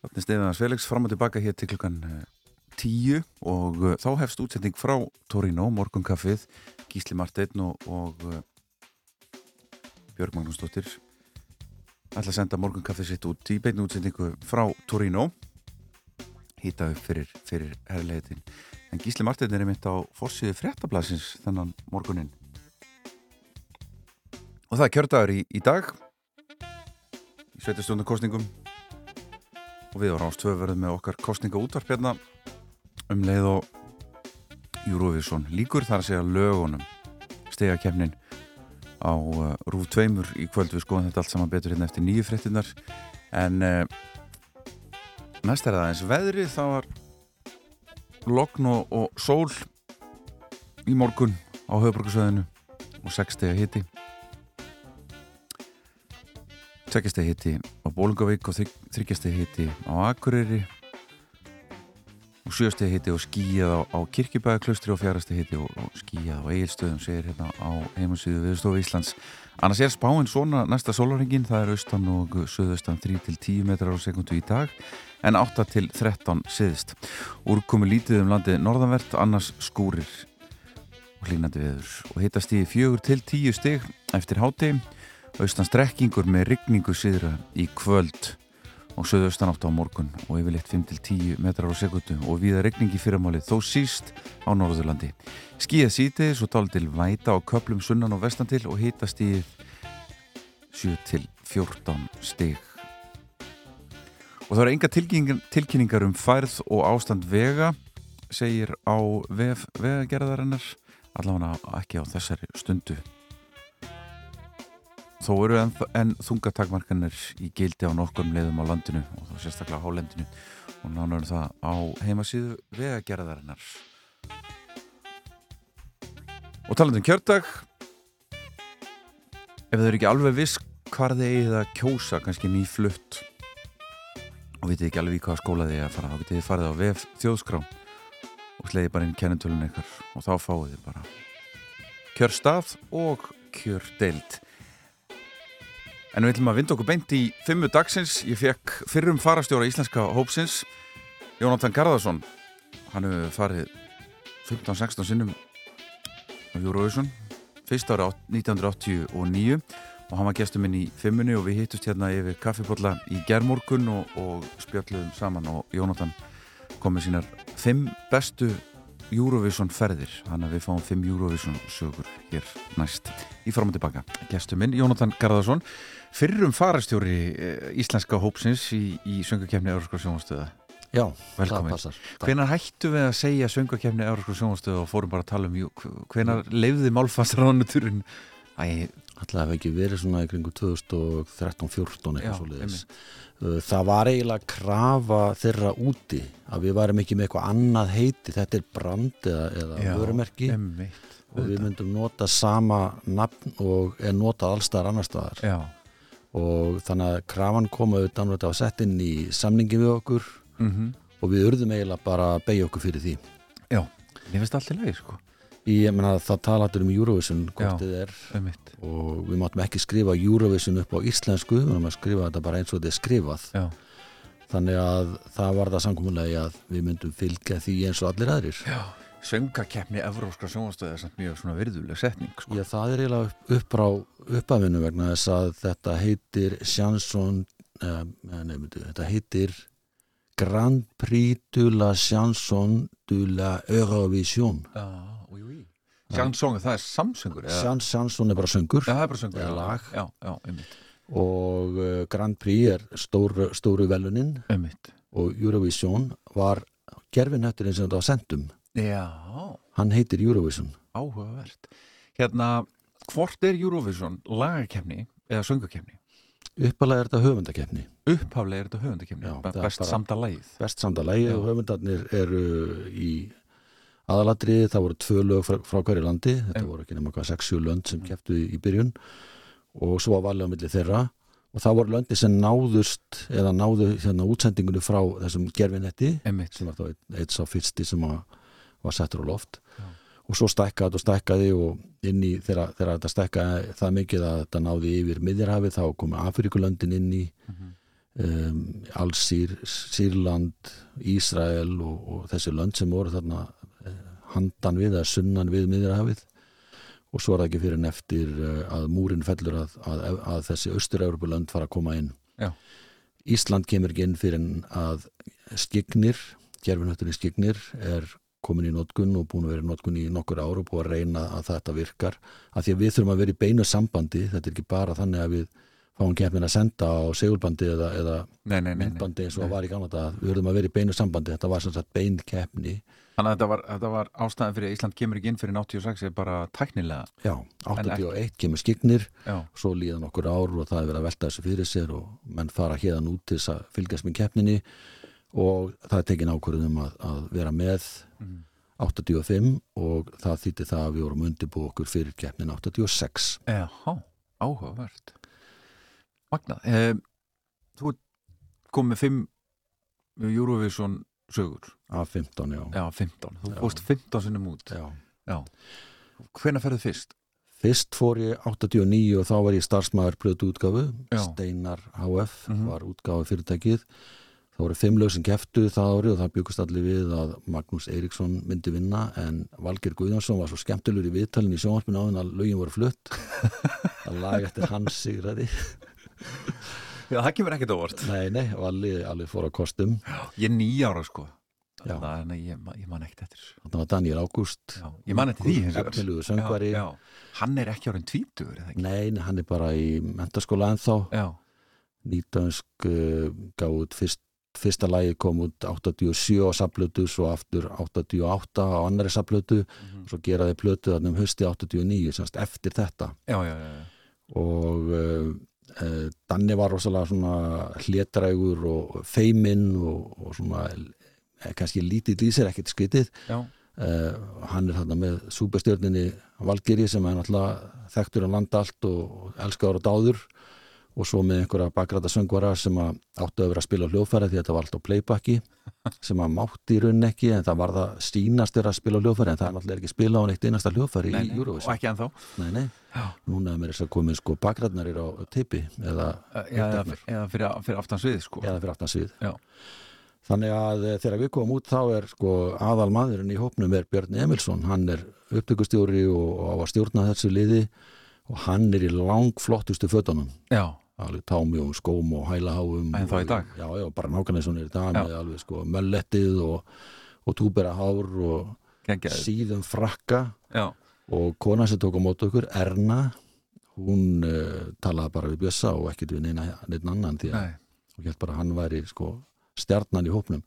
Þannig stefnaðan Svelegs fram og tilbaka hér til klukkan eh, tíu og uh, þá hefst útsetning frá Torino, morgunkaffið, Gísli Marteinn og, og uh, Björg Magnúsdóttir ætla að senda morgunkaffið sitt út í beinu útsetningu frá Torino hýta upp fyrir, fyrir herrleitin. En Gísli Marteinn er einmitt á fórsíðu fréttablasins þennan morgunin. Og það er kjördagur í, í dag í sveitastjónarkostningum og við á Rástvöð verðum með okkar kostninga útvarp hérna. Um leið og Eurovision líkur þar að segja lögunum stegakefnin á uh, Rúf 2 í kvöld. Við skoðum þetta allt saman betur hérna eftir nýju fréttinnar en uh, næst er það eins veðri það var lokn og, og sól í morgun á höfbruksöðinu og 6 steg að hitti 6 steg hitti á Bólungavík og 3 steg hitti á Akureyri. Og 7 steg hitti og skíjað á, á Kirkjubæðaklaustri og 4 steg hitti og, og skíjað á Egilstöðum segir hérna á heimasíðu viðstofu Íslands. Annars er spáinn svona næsta sólaringin það er austan og söðaustan 3-10 metrar á sekundu í dag en 8 til 13 siðist úrkomi lítið um landið norðanvert annars skúrir og hlínandi viður og hittast í 4 til 10 stig eftir háti austan strekkingur með rigningu siðra í kvöld og söðaustan átt á morgun og yfirleitt 5-10 metrar á sekundu og viða regningi fyrramálið þó síst á Norðurlandi. Skíða sítiðis og tala til væta á köplum sunnan og vestan til og hitast í 7-14 stig. Og það eru enga tilkynningar um færð og ástand vega segir á vef vegagerðarinnar allavega ekki á þessari stundu. Þó eru enn, enn þungatakmarkanir í gildi á nokkum leiðum á landinu og þá sérstaklega á hálendinu og nánarum það á heimasíðu vegagerðarinnar. Og talandum kjördag, ef þau eru ekki alveg viss hvar þið eigið að kjósa, kannski nýflutt og vitið ekki alveg í hvaða skóla þið er að fara, þá getið þið farið á vef þjóðskrá og sleiði bara inn kennintölun ykkar og þá fáið þið bara kjörstað og kjördeild. En við ætlum að vinda okkur beint í fimmu dagsins. Ég fekk fyrrum farastjóra íslenska hópsins, Jónatan Garðarsson. Hann hefur farið 15-16 sinnum á Eurovision, fyrst ára 1989 og hann var gestur minn í fimmunni og við hittust hérna yfir kaffipotla í gerðmorgun og, og spjöldluðum saman og Jónatan kom með sínar fimm bestu Eurovision ferðir. Hann að við fáum fimm Eurovision sögur hér næst. Í fram og tilbaka gestur minn Jónatan Garðarsson fyrrum farastjóri íslenska hópsins í, í söngakefni Európska sjónastöða Já, Velkomin. það passar. Hvenar hættu við að segja söngakefni Európska sjónastöða og fórum bara að tala um hvenar leiði málfastaránuturinn Æ, Það hefði ekki verið svona í kringu 2013-14 Já, eitthvað svo leiðis Það var eiginlega krafa þeirra úti að við varum ekki með eitthvað annað heiti. Þetta er brand eða, eða vörumerki. einmitt, og við myndum nota sama nafn og er notað allstaðar annar staðar. Já, og þannig að krafan kom auðvitað og þetta var sett inn í samningi við okkur mm og við urðum eiginlega bara að beigja okkur fyrir því. Já Mér finnst allt í lagi, sko Ég meina að það talaður um Eurovision hvort þið er. Einmitt, og við máttum ekki skrifa Eurovision upp á íslensku við máttum að skrifa þetta bara eins og þetta er skrifað. Já, þannig að það var það samkomunlega að við myndum fylgja því eins og allir aðrir. Já Söngakefni Evrópska sjónastöða er samt mjög svona virðuleg setning, sko. Já, það er eiginlega upp, á uppafinu vegna þess að þetta heitir Chanson uh, nei, myndu, þetta heitir Grand Prix de la Chanson de la Eurovision. Já, Sjansong, það er samsöngur Chanson er bara söngur. Já, það er bara söngur Eða já. lag. Já, já, og uh, Grand Prix er stóru, stóru velunin Einmitt. Og Eurovision var gerfinötturinn sem þetta var sendum. Já, hann heitir Eurovision. Áhugavert. Hérna, hvort er Eurovision lagakefni eða söngakefni? uppalega er þetta höfundakefni Upphaflega er þetta höfundakefni það er Best samda lagið. best samda lægi Já. og höfundarnir eru í aðaladriði, það voru tvö lög frá, frá hverju landi, þetta voru ekki nema hvað 6-7 lönd sem keftu í, byrjun. Og svo var valið á milli þeirra. Og það voru löndi sem náðust eða náðu hérna útsendingunni frá þessum gerfinetti sem var þá eitt, sá fyrsti sem var, var settur á loft. Já. og svo stækkaði og stækkaði og inn í þegar, þetta stækkaði það mikið að þetta náði yfir miðjarhafið þá komu Afrikulöndin inn í Mhm. um, Allsýr, Sýrland Ísrael og, og þessi lönd sem voru þarna handan við eða sunnan við miðrahafið og svo er það ekki fyrir en eftir eh, að múrin fellur að, að, að þessi austur-Európa-lönd fara að koma inn. Já. Ísland kemur ekki inn fyrir en að skignir, gerfinhöttur í skignir er komin í notkun og búin að vera í notkun í nokkur ár og búin að reyna að þetta virkar. Af því að við þurfum að vera í beinu sambandi þetta er ekki bara þannig að við fáum keppnin að senda á segulbandi eða, eða Nei, nei, nei, myndbandi eins og það var í gamla dag við verðum að vera í beinu sambandi, þetta var sem sagt bein keppni Þannig að þetta var, þetta var ástæðan fyrir að Ísland kemur ekki inn fyrir 86 er bara tæknilega. Já, 81 kemur skignir Já, svo líðan okkur ár og það er verið að velta þessu fyrir sér og menn fara hérðan út til þess að fylgjast með keppninni. Og það er tekin ákvörðum að, að vera með Mhm. 85 og það þýtti það að við vorum undirbúið okkur fyrir keppnin 86 Eha, áhugavert. Magnað. Eh, Þú kom með fimm Eurovision sögur. Af 15, já, Já, 15, þú fórst 15 sinnum út. Já. Já. Hvenær ferðu fyrst? Fyrst fór ég 89 og þá var ég starfsmæður plötu útgáfu, Já. Steinar HF Mhm. var útgáfu fyrirtækið það voru fimm lög sem keftu það ári og það byggust allir við að Magnús Eiríksson myndi vinna en Valger Guðjónsson var svo skemmtilegur í viðtalin í sjónvarpinu áðun að lögin voru flutt. Að laga eftir hans sigraði Já, það kemur ekkert óvart Nei, nei, Valli alveg fór á kostum Ég er nýjára sko Já. Þannig að ég, ég man ekkert eftir þannig var Daniel Ágúst já, Ég man eftir því hins vegar. efnilugu söngvari já, já. Hann er ekki orðin tvítur eða ekki? Nei, nei, hann er bara í mentaskóla ennþá Já, nýtönsk uh, gáð út fyrst, fyrsta lagi kom út 87 á saplötu svo aftur 88 á annari saplötu Mhm. svo geraði plötu þannig um hösti 89 semst eftir þetta já, já, já, já. og uh, Danni var rosalega svona hlétrægur og feiminn og, og svona eh, kannski lítið í sér ekkert skritið já. uh, hann er þarna með súpestjörninni Valgeri sem er náttúrulega þekktur um land allt og elskar og dáður og svo með einhverja bakræta söngvara sem áttu að vera að spila hljóðfæri því að þetta var allt á playbacki sem að mátti í raunin ekki en það var það stínast er að spila hljóðfæri en það er náttúrulega ekki spila á neitt einasta hljóðfæri Nei, í nei, og Eurovision ekki ennþá nei, nei. Já. núna er mér þess að komið sko bakrætnar á teipi eða, eða, eða fyrir, fyrir aftan svið sko. eða fyrir aftan svið Já. þannig að eh, þegar við komum út þá er sko aðal maðurinn í hópnum er Björn Emilsson, hann er upptökustjóri og, og á að stjórna þessu liði og hann er í langflottustu fötunum já, alveg támi og skóm og hælaháum En þá í dag? Já, já, bara nákvæmlega svona í dag með alveg sko möllettið og, og túbera hár og geggjaði síðum frakka. Já, og kona sem tók á móti okkur, Erna hún uh, talaði bara við Bjössa og ekkert við neina, neina annan því að ég held bara að hann væri sko stjarnan í hópnum.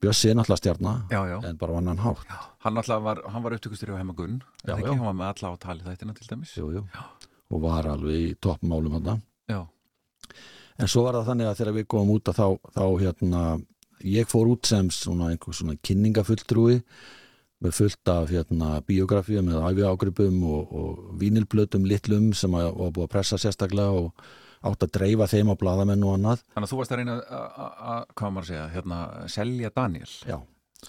Bjössi er náttúrulega stjarnan já, já. en bara vann hann hátt. Hann, alltaf var, hann var upptökustur ekki, já. hann var með alla á tali þættina til dæmis. Jú, jú. og var alveg í toppmálum hann en svo var það þannig að þegar við komum út að þá, þá hérna, ég fór út sem svona einhver svona kynningafulltrúi með fullt af hérna, biografíum með æfiágripum og, og vínilblötum litlum sem að, var búið að pressa sérstaklega og átt að dreifa þeim á bladamenn og annað. Þannig að þú varst að reyna að, að, að hvað maður að segja, hérna, selja Daniel já,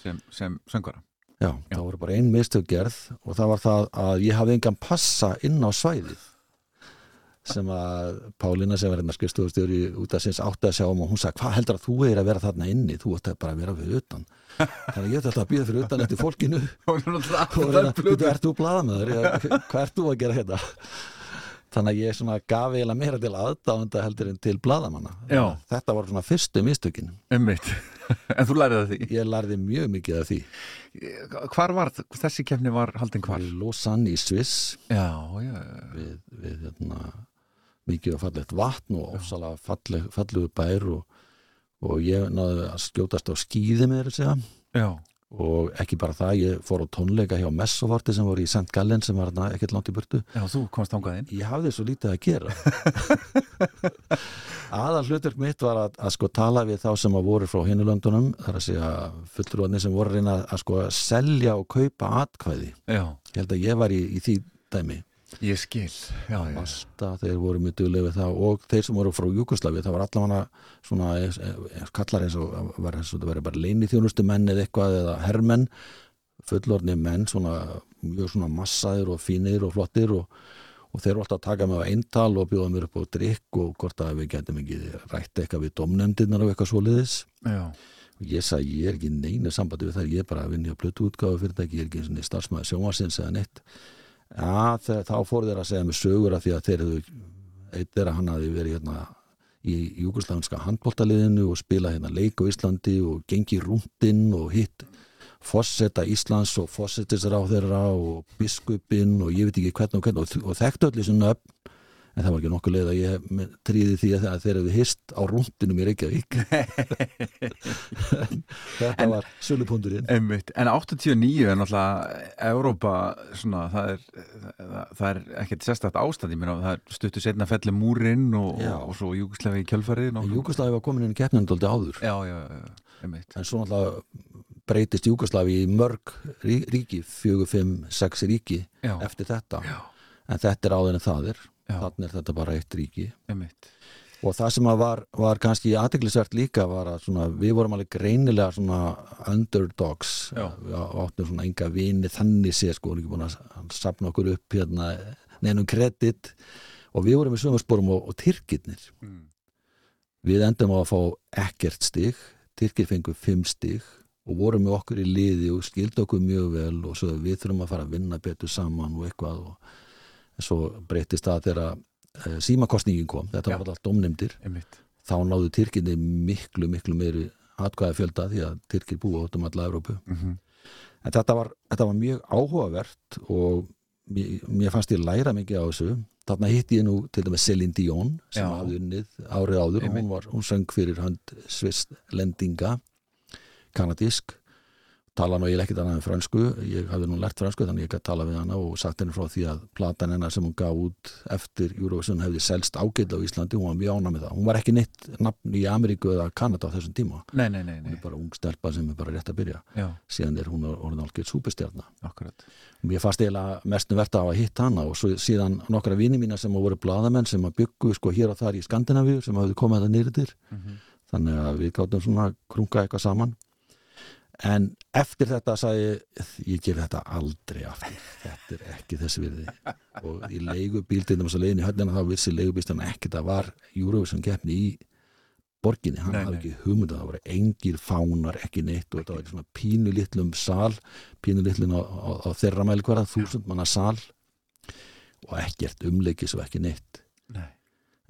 sem, sem söngvara. Já, það voru bara ein mistök gerð og það var það að ég hafði engan passa inn á svæðið sem að Pálína sem var hérna skrifstofustjóri út af sinns átti að sjá um og hún sagði hvað heldur að þú er að vera þarna inni? Þú ætti bara að vera fyrir utan. Þannig ég ætti alltaf að býða fyrir utan eftir fólkinu. Og "Bíddu, ert þú blaðamöður hvað ert þú að gera hérna? Þannig að ég svona gaf eiginlega meira til aðdáðanda heldur en til blaðamanna. Já. þetta var svona fyrstu mistökin. Ummitt, en þú lærið það því? Ég lærði mjög mikið af því. Hvar var, þessi kefni var haldin hvar? í Lausanne í Sviss. Við, við hérna, mikið og fallegt vatn og ofsalega falleg, fallegu bær og, og ég náði að skjótast á skýði með þess að já, og ekki bara það, ég fór á tónleika hjá Messovorti sem voru í St. Gallen sem var ekkert langt í burtu. Já, þú komst ángað inn. Ég hafði svo lítið að gera. Aðal hlutverk mitt var að, að sko tala við þá sem að voru frá hinulöndunum þar að segja fulltrúarnir sem voru að reyna að sko selja og kaupa atkvæði. Já, ég held að ég var í, í því dæmi ég skil Já, já, Malta, þeir voru mjög duglega við það og þeir sem voru frá Júkoslavi það var allavega svona eh, eh, kallar eins og var eins og það verið bara leini þjónustu menn eða eitthvað eða hermenn fullorni menn svona mjög svona massaðir og fínir og flottir og, og þeir eru alltaf að taka mig á eintal og bjóða mér upp á drikk og hvort að við getum ekki rætt eitthvað við domnefndirnar og eitthvað svoleiðis. Já, og ég sagði ég er ekki í neinu sambandi við þær ég er bara að vinna á plötu útgáfu fyrirtæki ég er ekki svona starfsmæður sjónvarsins eða neitt ja, þeir, þá fór þeir að segja mig sögur af því að þeir hefðu eitt þeirra hann hafi verið hérna í júgoslavinska handbóltaliðinu og spila hérna leik á Íslandi og gengi rúndinn og hitt fossetta Íslands og fossettisráðherra og biskupinn og ég veit ekki hvernig og hvernig og, og þekktu allir svona upp en það var ekki nokkuð leið að ég tríði því að þeir hefði hist á rúndinum í Reykjavík. Þetta En- var sölupundurinn einmitt. En 89 er náttúrulega Evrópa, svona, það er, það, það er ekkert sérstætt ástand, ég meina, það er stuttu setna felli múrin og, og, svo Júkoslefi í kjölfarið. Júgoslavi var komin inn í keppnindaldi áður. Já, já, já, en svo náttúrulega breytist Júgoslavi í mörg rí- ríki, fjögur, fimm, sex ríki eftir þetta. Já, en þetta er áður en það er þannig er þetta bara eitt ríki einmitt. og það sem var, var kannski aðteglisvert líka var að svona, við vorum alveg greinilega underdogs Já. við áttum svona enga vini þannig sé sko, ekki búin að sapna okkur upp hérna, neinum kredit og við vorum í sömursporum og, og tyrkirnir Mm. við endum á að fá ekkert stig tyrkir fengu fimm stig og vorum með okkur í liði og skildi okkur mjög vel og svo við þurfum að fara að vinna betur saman og eitthvað og svo breytist það þegar uh, símakostningin kom, þetta Já. var allt domnefndir þá náðu Tyrkinni miklu, miklu meiri atkvæða fjölda því að Tyrkir búa út um alla Evrópu. Mm En þetta var, þetta var mjög áhugavert og mér, mér fannst ég læra mikið á þessu. Þarna hitti ég nú til dæmis Celine Dion sem hafði unnið árið áður og hún, var, hún söng fyrir hönd Sviss lendinga, kanadísk tala nú ég ekkert annað en fransku ég hafði nú lært fransku þannig ég gæti tala við hana og sagt henni frá því að platan hennar sem hún gaf út eftir Eurovision hefði selst ágætla á Íslandi. Hún var mjög ána með það, hún var ekki neitt nafn í Ameríku eða Kanada á þessum tíma. Nei, nei, nei, hún er bara ung stelpa sem er bara rétt að byrja. Já, síðan er hún orðin algjörð súpestjarna og mér fannst eiginlega mestum verðt að hafa hitt hana og svo, síðan nokkra vini mína sem voru bladamenn sem að byggu sko hér og þar í Skandinavíu sem hafði komið þetta nýrðir Mm þannig að við gáttum svona krunga eitthvað saman en eftir þetta sagði ég, ég ger þetta aldrei aftur. Þetta er ekki þessi virði. Og í leigubíl til þess að leiðin í höllina þá vissi leigubílstan ekki það var Eurovision keppni í borginni, hann hafði ekki hugmynda það voru engir fánar, ekki neitt og þetta var svona pínu litlum sal pínu litlum á, á, á þeirra mælkvara þúsund manna sal og ekkert umleikis og ekki neitt. Nei,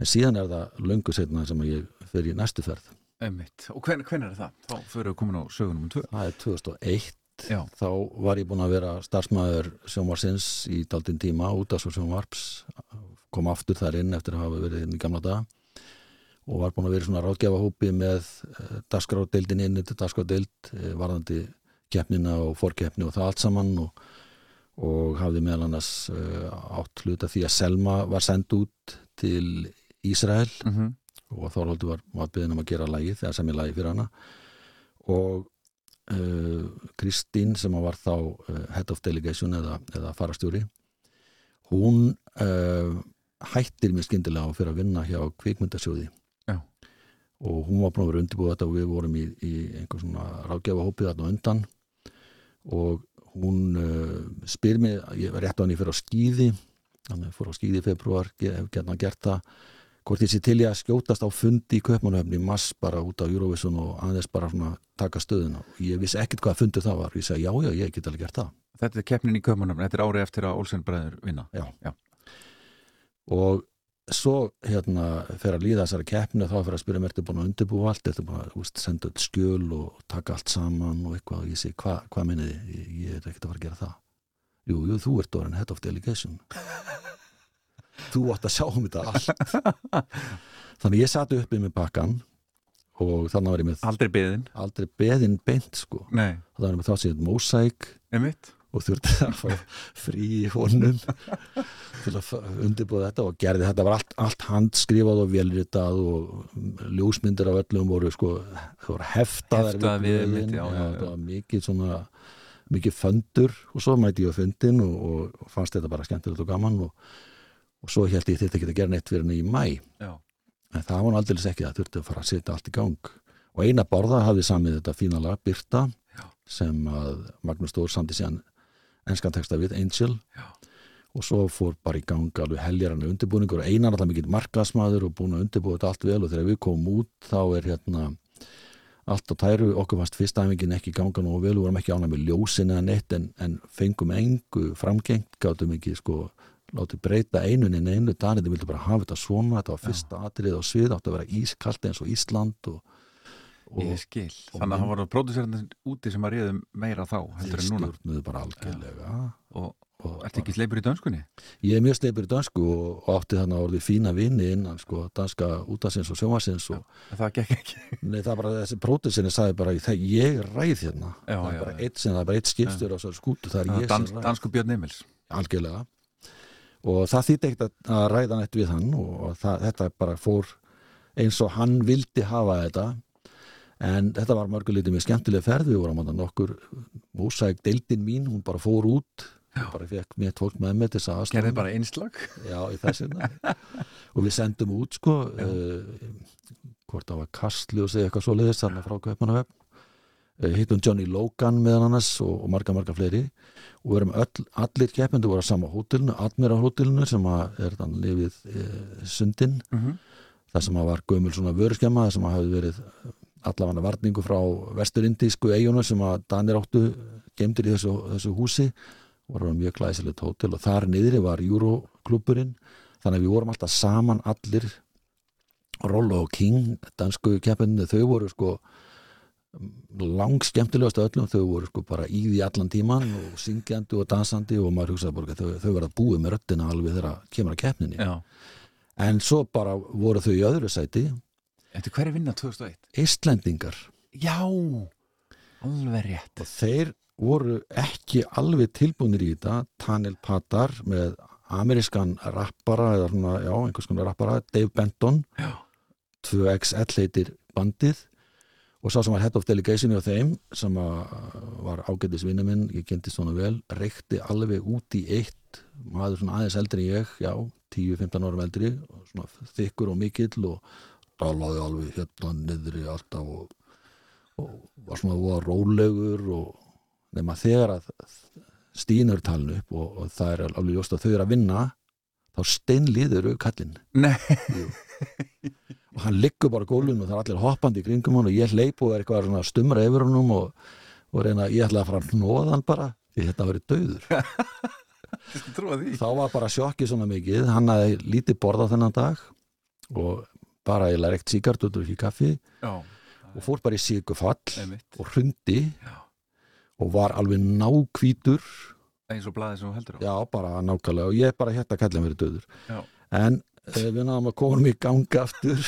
en síðan er það löngu setna sem ég fer í næstu ferð einmitt. Og hven, hven er það? Þá fyrir við komin á sögunum um tvö. það er 2001 Já, þá var ég búinn að vera starfsmæður sjónvarsins í daldinn tíma út af svo sjónvarps. Kom aftur þar inn eftir að hafa verið inn í gamla daga. Og var búinn að vera svona ráðgjafa hópi með uh, dagskrádeildin inn til dagskrádeild uh, varðandi keppnina og fórkeppni og það allt saman. Og, og hafði meðal annars uh, átt hluta því að Selma var send út til Ísrael. Mm og Þorvaldur var, var byggðin um að gera lægi þegar sem ég lægi fyrir hana. Og uh, Kristín sem var þá uh, head of delegation eða, eða farastjóri hún uh, hættir mér skyndilega og fyrir að vinna hjá kvikmyndasjóði. Já. og hún var búin að vera undirbúið þetta og við vorum í, í einhver svona ráðgjafa hópið þarna undan. Og hún spyr mig, ég var rétt á henni fyrir á skýði að ég fór á skýði í februar hef gert það hvort ég sé til ég að skjótast á fundi í Kaupmannahöfni í mass bara út á Eurovision og aðeins bara svona taka stöðuna. Og ég vissi ekkert hvað fundu það var. Og ég segi já, já, ég get alveg gert það. Þetta er keppnin í Kaupanöfn, þetta er árið eftir að Olsen bræður vinna. og svo hérna fer að líða þessari keppni þá fer að spyrja mér ertu búin að undirbúa allt, ertu búin að úst, senda öll skjöl og taka allt saman og eitthvað? Og ég segi, hva, hvað minnið þið? Ég, ég er ekkert að fara að gera það. Jú, jú, þú ert orðin head of delegation Þú átt að sjá um þetta allt Þannig ég sat uppi með pakkan og þannig var ég með Aldrei beðin. aldrei beðin beint sko Nei, það var með þá séð mósæk og þurfti að fá frí í honum til að undirbúða þetta og gerði þetta var allt, allt handskrifað og velritað og ljósmyndir af öllum voru sko, það voru heftaðar Heftaðar við, blöðin. einmitt, já, já, já. það var mikið svona mikið föndur og svo mæti ég á fundin og, og fannst þetta bara skemmtilegt og gaman og, og svo held ég þetta ekki að gera neitt fyrir henni í mæ Já, en það var nú aldrei ekki það þurfti að fara að setja allt í gang. Og eina borða hafði samið þetta fína lag Birta Já. sem að Magnús Stór samti síðan enskan texta við Angel. Já. og svo fór bara í gang alveg heljarann undirbúningur. Og einar alltaf mikill markasmaður og búin að undirbúa þetta allt vel. Og þegar við komum út þá er hérna allt á tæru, okkur fannst fyrsta æfingin ekki ganga nú vel, við vorum ekki ánæg með ljósin eða neitt en, en fengum engu framgengt, gátum ekki sko látið breyta einun en einu danið vildu bara hafa þetta svona, þetta var fyrsta atrið og svið, átti að vera ískallt eins og Ísland og, og Ég skil, og þannig að það voru pródusörðin úti sem að réðum meira þá heldur en núna. stjórnuðu bara algjörlega. Og, og ertu ekki sleipur í dönskunni? ég er mjög sleipur í dansku og, átti þannig að orðið fína vinni innan sko, danska útasins og sjómasins Það gekk ekki. Nei, það bara þessi prótisinni sagði bara "Það- ég ræð hérna. Já, það er bara eitt sem það bara eitt skipstur á skútu, það er ég sem ræð. algjörlega og það þýtti ekkert að- ræða nætt við hann og það, þetta bara fór eins og hann vildi hafa þetta. En þetta var mörgulítið með skemmtilega ferð. Við vorum að nokkur músæk deildin mín, hún bara fór út. Já. bara fekk mér tólk með mér til þess að aðstoða Gerði mig. bara einslag Já, í þessina og við sendum út sko uh, hvort það var kastli og segja eitthvað svoleiðis þarna frá Kaupmannahöfn. uh, hittum Johnny Logan meðan annars og, og marga marga fleiri. Og erum öll, allir keppendur voru á sama hótelinu, Admiral hótelinu sem er þann lifið uh, sundin. Mm -hmm. það sem var gömul svona vöruskemma það sem hafi verið allafanna varningu frá vesturindísku eigunu sem að Danir áttu gemdir í þessu, þessu húsi. Voru mjög glæsilegt hótel og þar niðri var Euroklubburinn. Þannig að við vorum alltaf saman allir. Rollo og King dansku keppinu, þau voru sko lang skemmtilegast af öllum, þau voru sko bara í því allan tíman og syngjandi og dansandi og maður hugsaði bara þau, þau verða búið með röddina alveg þegar kemur að keppninni. Já. En svo bara voru þau í öðru sæti. Eftir hverju vinna 2001? Íslendingar. Já, alveg rétt. Og þeir voru ekki alveg tilbúinir í þetta. Tanil Patar með amerískan rappara eða svona, já, einhvers konar rappara Dave Benton. Já. 2XL heitir bandið og sá sem var head of delegation hjá þeim sem var ágætis vinnu minn ég kynnti svona vel, reykti alveg út í eitt, maður svona aðeins eldri en ég, já, 10-15 árum eldri svona þykkur og mikill og talaði alveg hérna niðri alltaf og, og var svona voða rólegur og nema þegar að stínur talin upp og, og það er alveg ljóst að þau eru að vinna þá steinliður kallinn. Nei, og hann liggur bara gólfinu og það er allir hoppandi í kringum hann og ég hleyp og er eitthvað svona stumra yfir honum og, og reyna, ég ætla að fara að hnóða hann bara því þetta verið döður þá var bara sjokki svona mikið. Hann hafði lítið borðað þennan dag og bara ég lær eitt síkart og ekki kaffi Já, og fór bara í síkufall og hrundi Já. og var alveg nákvítur Eins og blaðið sem þú heldur á. Já bara nákvæmlega. Og ég bara hérna kallið verið döður Já. en við náðum að koma í ganga aftur.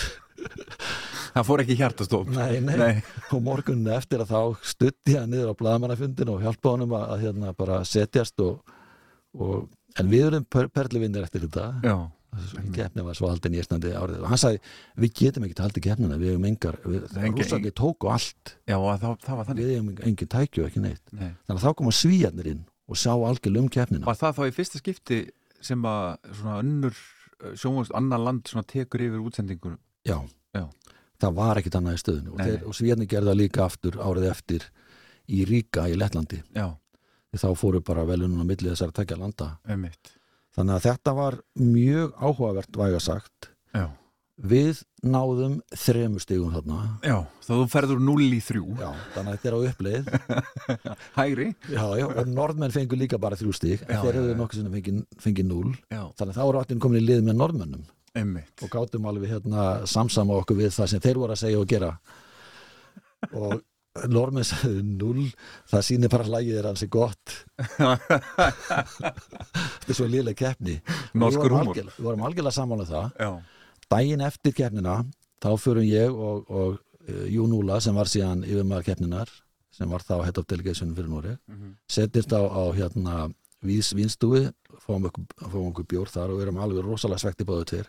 Það fór ekki hjartastóp. Nei, nei, Nei, og morgunin eftir að þá stutti hann niður á blaðamannafundin og hjálpa honum að, að hérna bara setjast og, og en við erum per, perlivinnir eftir þetta. Keppni var svo haldin í Íslandi árið. Og hann sagði, við getum ekki haldið keppnina við hefum engar, rússandi tóku allt, já það, það var þannig. Við hefum engin tækju ekki neitt, Nei. þannig að þá koma svíjarnir inn og sá algjörlega um keppnina. Var það þá í fyrsta skipti sem að svona önnur sjónvast annar land svona tekur yfir útsendingur já, Já. það var ekkit annað í stöðinu og, Nei, nei. og svíjarnir gerða líka aftur árið eftir í Ríka í Lettlandi. Þá fóru bara velunum á milli þessar að tekja landa. Einmitt. Þannig að þetta var mjög áhugavert væga sagt. Já, Við náðum þremur stigum þarna. já þá þú ferður 0 í 3 Já, þannig að þetta er á uppleið. Hægri Já, já, og norðmenn fengur líka bara þrjú stig. Já, Þeir hefur nokkuð sem fengið, fengið núl. Já, Þannig að þá eru allir komin í lið með norðmennum einmitt og gátum alveg hérna samsama okkur við það sem þeir voru að segja og gera. Og norðmenn sagði núl, það sýnir bara að lægið er hansi gott. Þetta er svo liðlega keppni. Norskur algjörlega- Við vorum algjörlega samanlega það. Já, daginn eftir keppnina þá förum ég og, og uh, Jón Úla sem var síðan yfirmaður keppninar sem var þá head of delegation fyrir Nóri Mhm. setjast á, á hérna vinstúi, fáum okkur, bjór þar og erum alveg rosalega svekti báðu tveir.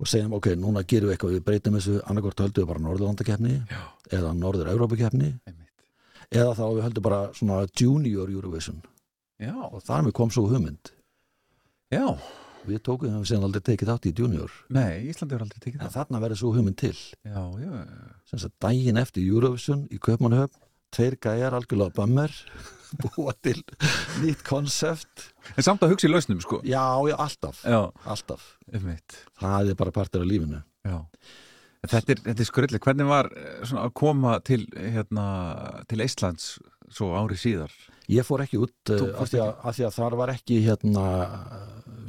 Og segjum ok, núna gerum við eitthvað við breytum þessu annarkort höldum við bara Norðurlandakeppni eða Norður-Európa-keppni eða þá við höldum bara svona Junior Eurovision. Já, og þar með kom svo hugmynd. Já, við tókum það sem aldrei tekið þátt í Junior. Nei, Íslandi hefur aldrei tekið það þarna verður svo hugmynd til. Já, já, sem sagt daginn eftir Eurovision í Kaupmannahöfn tveir gæjar algjörlega bömmur búa til nýtt konsept. En samt að hugsa í lausnum, sko. Já, já, alltaf, Já, alltaf. Einmitt. Það er bara partur af lífinu. Já. Þetta er, er skrulli, hvernig var eh, svona, að koma til, hérna, til Íslands svo ári síðar? ég fór ekki út Tók- uh, af, því að, af því að þar var ekki hérna,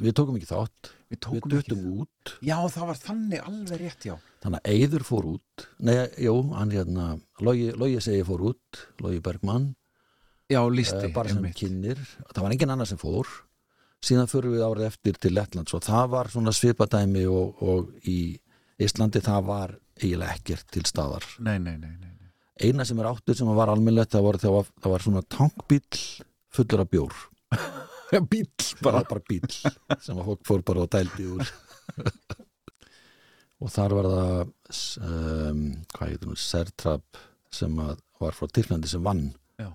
við tókum ekki þátt. Við við duttum út. Já, það var þannig alveg rétt, já. Þannig að Eyður fór út. Nei, jú, hann hérna Logi segi fór út, Logi Bergmann Já, lísti, uh, bara sem kynir það var engin annar sem fór. Síðan förum við árið eftir til Lettlands og það var svona svipadæmi og, og í Íslandi það var eiginlega ekkert til staðar. Nei, nei, nei, nei, nei. eina sem er áttur sem var almennlegt það var, það var, það var svona tankbíl fullur af bjór bíl bara, bara bíl sem að fólk fór bara og dældi úr. Og þar var það um, hvað heitir nú, Sertrap sem var frá Tyrklandi sem vann. Já.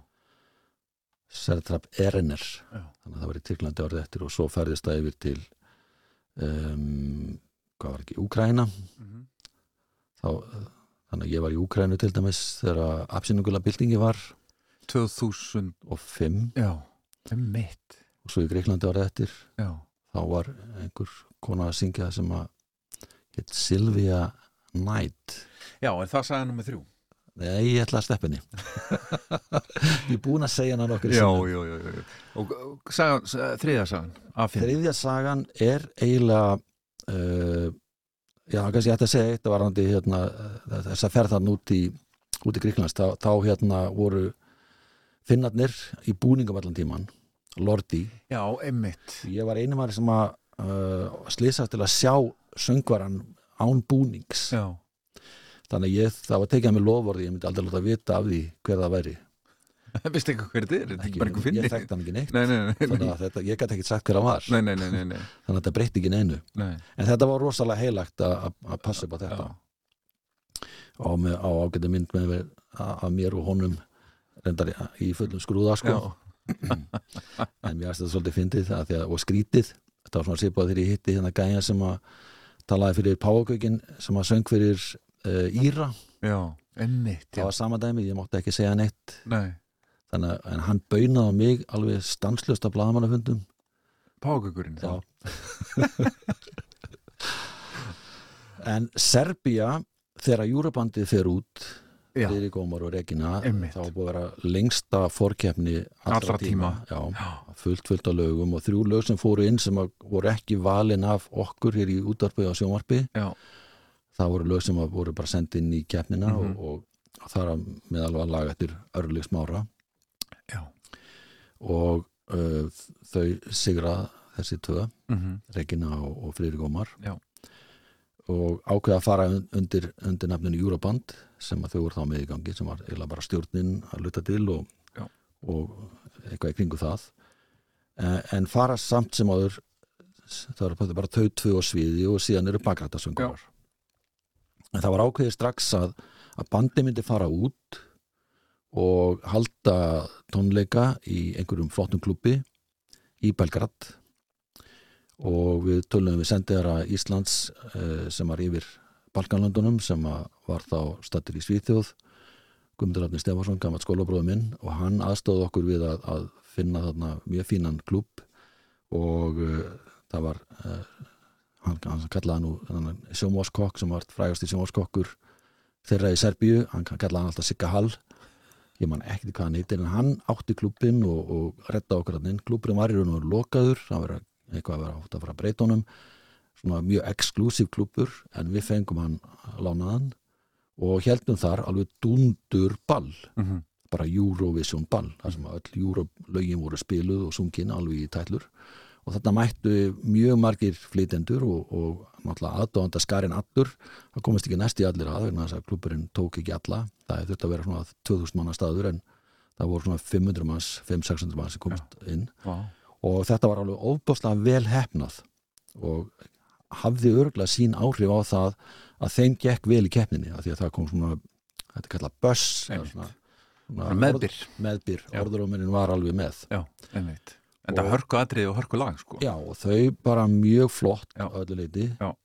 Sertrap Erener. Já. þannig að það var í Tyrklandi árið eftir og svo ferðist það yfir til um, hvað var ekki, Úkraina Mhm. þá, uh, þannig að ég var í Úkrainu til dæmis þegar absynningulega byltingi var. 2000, og fimm. Já, um mitt og svo í Greiklandi árið eftir Já, þá var einhver kona að syngja sem að heit Sylvia Knight. Já en það sagði hann með þrjú. Nei, ég ætla að sleppa henni. Ég er búin að segja hana nokkur Já, já, já, já. Og, og sagan, þriða sagan, Þriðja sagan er eiginlega uh, já, kannski ég ætti að segja eitt varandi hérna, þess að ferðan út í út í Gríklands, þá, þá hérna voru finnarnir í búningum allan tíman, Lordi. Já, einmitt. Ég var einu maður sem að uh, slýsast til að sjá söngvaran án búnings. Já, þannig að ég, það var tekið að mér lofvorði ég myndi aldrei láta vita af því hver það væri. Veistu eitthvað hver þetta er? Þetta er ekki bara einhver ég finni þekkti hann ekki neitt. Nei, nei, nei, þannig að þetta, ég gæti ekki sagt hver hann var. Nei, nei, nei, nei, nei, þannig að þetta breytti ekki neinu. Nei. en þetta var rosalega heilagt að, passa upp á þetta. Á, með, á ágæta mynd með að, mér og honum reyndar í fullum skrúða sko. En mér finnst þetta svolítið fyndið það, því að, og skrítið. Þetta var svona sipað þegar ég hitti hérna gæja sem að talaði fyrir Páagaukin sem að söng fyrir uh, Íra. Já, einmitt það var sama dæmi, ég mátti ekki segja neitt. Nei, þannig að en hann baunaði á mig alveg stanslöst af blaðamannafundum. Págökurinn Já. en Serbía þegar Júrabandið fer út já, Friðrik Ómar og Regina Einmitt. þá var búið að vera lengsta fórkeppni allra, Allra tíma. Já, já, fullt, fullt af lögum og þrjú lög sem fóru inn sem að voru ekki valin af okkur hér í útvarpi og sjónvarpi. Já, það voru lög sem að voru bara sendið inn í keppnina Mhm. og, og það er meðal var lag eftir örlíks mára og uh, þau sigra þessi tvö, Mm Regina og, og Friðrik Ómar. Já. Og ákveða að fara un- undir, undir nafninu Euroband sem að þau voru þá með í gangi sem var eiginlega bara stjórnin að luta til og, og eitthvað í kringu það. En, en fara samt sem áður það eru bara þau tvö á sviði og síðan eru bakrættasöngurar en það var ákveðið strax að, að bandi myndi fara út og halda tónleika í einhverjum flottum klubbi í Belgrad og við tölum við sendiðara Íslands eh, sem var yfir Balkanlandunum sem að var þá stattur í Svíþjóð. Guðmundur Rafni Stefansson, gammalt skólabróðu minn og hann aðstóði okkur við að, að finna þarna mjög fínan klubb og uh, það var uh, hann, hann kallaði nú sjómváskokk sem var frægast í sjómváskokkur þeirra í Serbíu, hann kallaði hann alltaf Sigga Hall. Ég man ekkert hvað hann heitir en hann átti klubbin og, og redda okkur hann inn, klubburinn var í raun og lokaður. Það var eitthvað að vera átt að fara að breyta honum. Svona mjög exklusív klubbur en við fengum hann lánaðan og heldum þar alveg dundur ball. Mhm. bara Eurovision ball þar sem öll Eurolögin voru spiluð og sungin alveg í tætlur. Og þetta mættu mjög margir flytendur og, og náttúrulega aðdóðanda skarinn allur. Það komist ekki næst í allir að vegna þess að klubburinn tók ekki alla. Það þurfti að vera svona 2000 manna staður en það voru svona 500 manns 500-600 manns sem komst inn. Vá. Og þetta var alveg ofbáslega vel hefnað og hafði örgulega sín áhrif á það að þeim gekk vel í keppninni af því að það kom svona, þetta er kallað Einmitt. svona, Bara meðbyr. meðbyr, orðuróminin var alveg með. Já, einmitt. En það Og- hörku atrið og hörku lag sko. Já og þau bara mjög flott Já. á öllu leiti Já.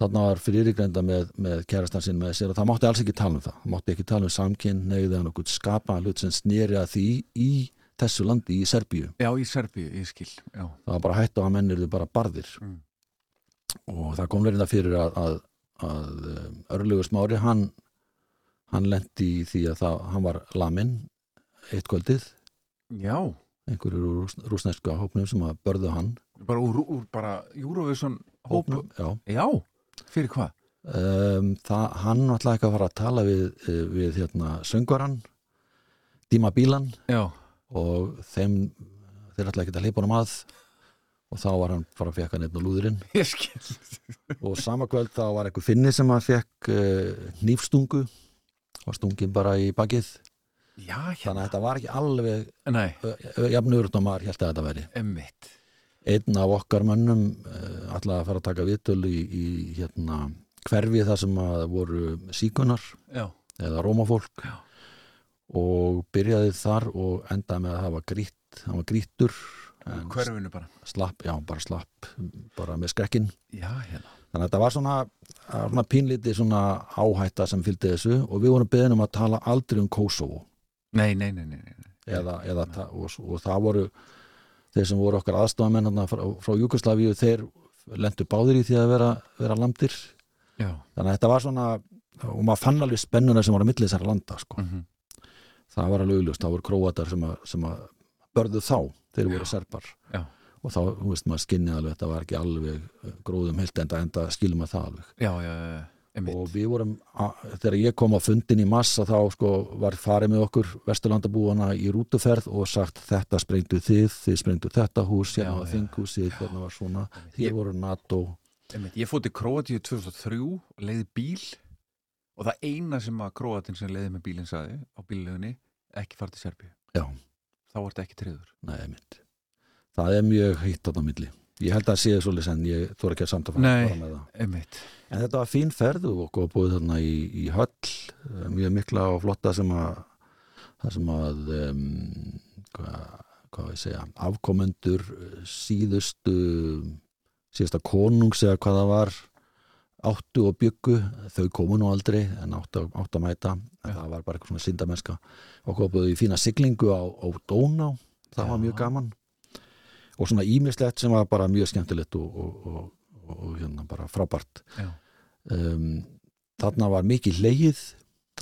þarna var fyrirgreinda með, með kærastan sinn með sér og það mátti alls ekki tala um það. Það mátti ekki tala um samkinn neyðið hann okkur skapaðan hlut sem snýri að því í þessu landi, í Serbíu. Já, í Serbíu, ég skil Já, það var bara hætt á að mennir þau bara barðir. Mm. og það kom verið það fyrir að, að, að um, örlugur smári hann, hann lendi í því að það, hann var laminn eitt kvöldið. Já. Einhverjur úr rús, rúsneska hópnum sem að börðu hann. Bara úr, úr bara Eurovision hópum já. Já, fyrir hvað? Um, það, hann ætlaði ekki að fara að tala við, eh, við hérna, söngvaran Díma Bílan Já, og þeim þeir ætlaði ekki að hleypa honum að. Og þá var hann bara að fekka neitt á lúðurinn. Og sama kvöld þá var einhver finni sem að fekk uh, nýfstungu var stungin bara í bakið. Já, þannig að hérna þetta var ekki alveg Nei, jafnur og maður held að þetta veri emmitt einn af okkar mönnum uh, ætlaði að fara að taka viðtölu í, í hérna, hverfi þar sem að voru síkunar Já, eða rómafólk. Já. Og byrjaði þar og endaði með að hafa grýtt hann var hverfinu bara? slapp, já bara slapp bara með skrekkin Já, hérna. Þannig að þetta var svona, svona pínlítið svona áhætta sem fylgdi þessu og við vorum beðin um að tala aldrei um Kosovo Nei, nei, nei, nei, nei. eða, eða, ta- og, og það voru þeir sem voru okkar aðstofamenn frá, frá Júkoslavíu, þeir lendu báðir í því að vera, vera landir Já, þannig að þetta var svona og maður fann alveg spennuna sem var að milli þessara landa sko. mm það var alveg augljóst, það voru króatar sem að, sem að börðu þá, þeir voru serbar. Já. og þá, þú veist, maður skinnið alveg þetta var ekki alveg gróðum heilt enda, enda skilum að það alveg. Já, og við vorum, að, þegar ég kom á fundin í massa þá sko var farið með okkur vesturlandabúana í rútuferð og sagt þetta sprengdu þið, þið sprengdu þetta hús hérna var þinghúsið, hérna var svona. Ég- þið voru NATO. Ég fótt í Króatíu 2003 og leiði bíl og það eina sem að Króatin sem leiði með bílinn saði á bíllegunni ekki fara til Serbíu. já, Þá var þetta ekki treyður. nei, það er mjög heitt á milli ég held að það sé svolítið en ég þú ekki að samt að fara, Nei. fara með það Einmitt. en þetta var fín ferð og okkur var búið þarna í, í höll eh, mjög mikla og flotta sem að það sem að um, hvað, hvað við segja afkomendur síðustu síðasta konungs eða hvað það var áttu og byggu þau komu nú aldrei en áttu, áttu að mæta. En það var bara eitthvað svona syndamennska. Okkur var búið í fína siglingu á, á Dóná. Það var Já. mjög gaman. Og svona ímislegt sem var bara mjög skemmtilegt og, og, og, og, og hérna bara frábært. Um, þarna var mikið leið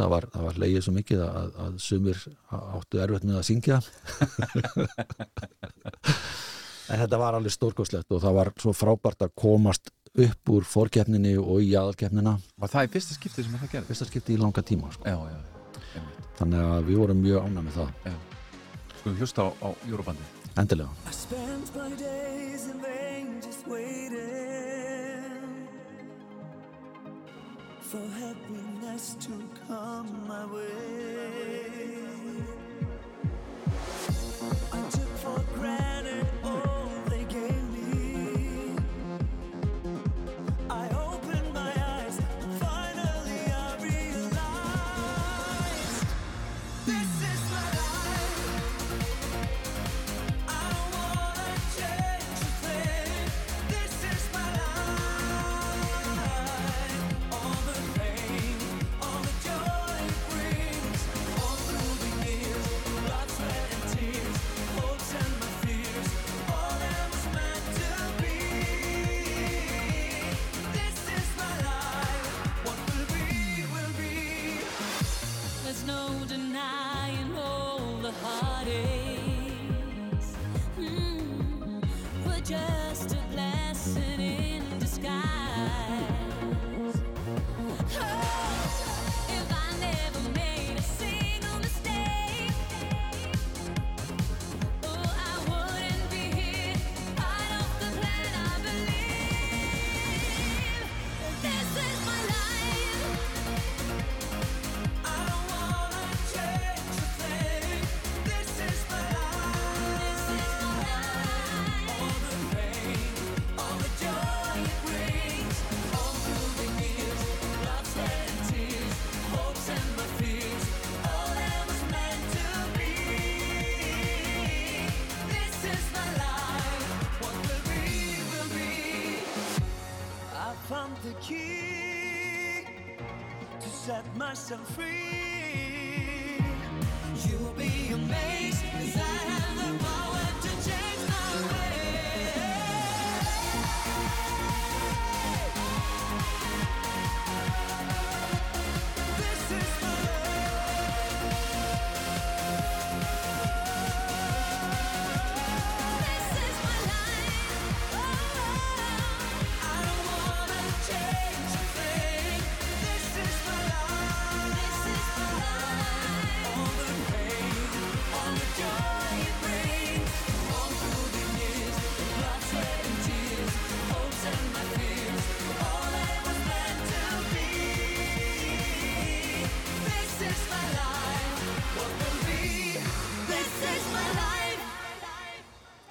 það var, það var leið svo mikið að, að sumir áttu erfitt með að syngja. En þetta var alveg stórkostlegt og það var svo frábært að komast upp úr fórkeppninni og í aðalkeppnina Var það í fyrsta skiptið sem það gerði? fyrsta skipti í langa tíma sko. Já, já. Þannig að við vorum mjög ánæg með það Skulum hlusta á, á Eurobandi. endilega I spent my days in vain just waiting for happiness to come my way. I'm free.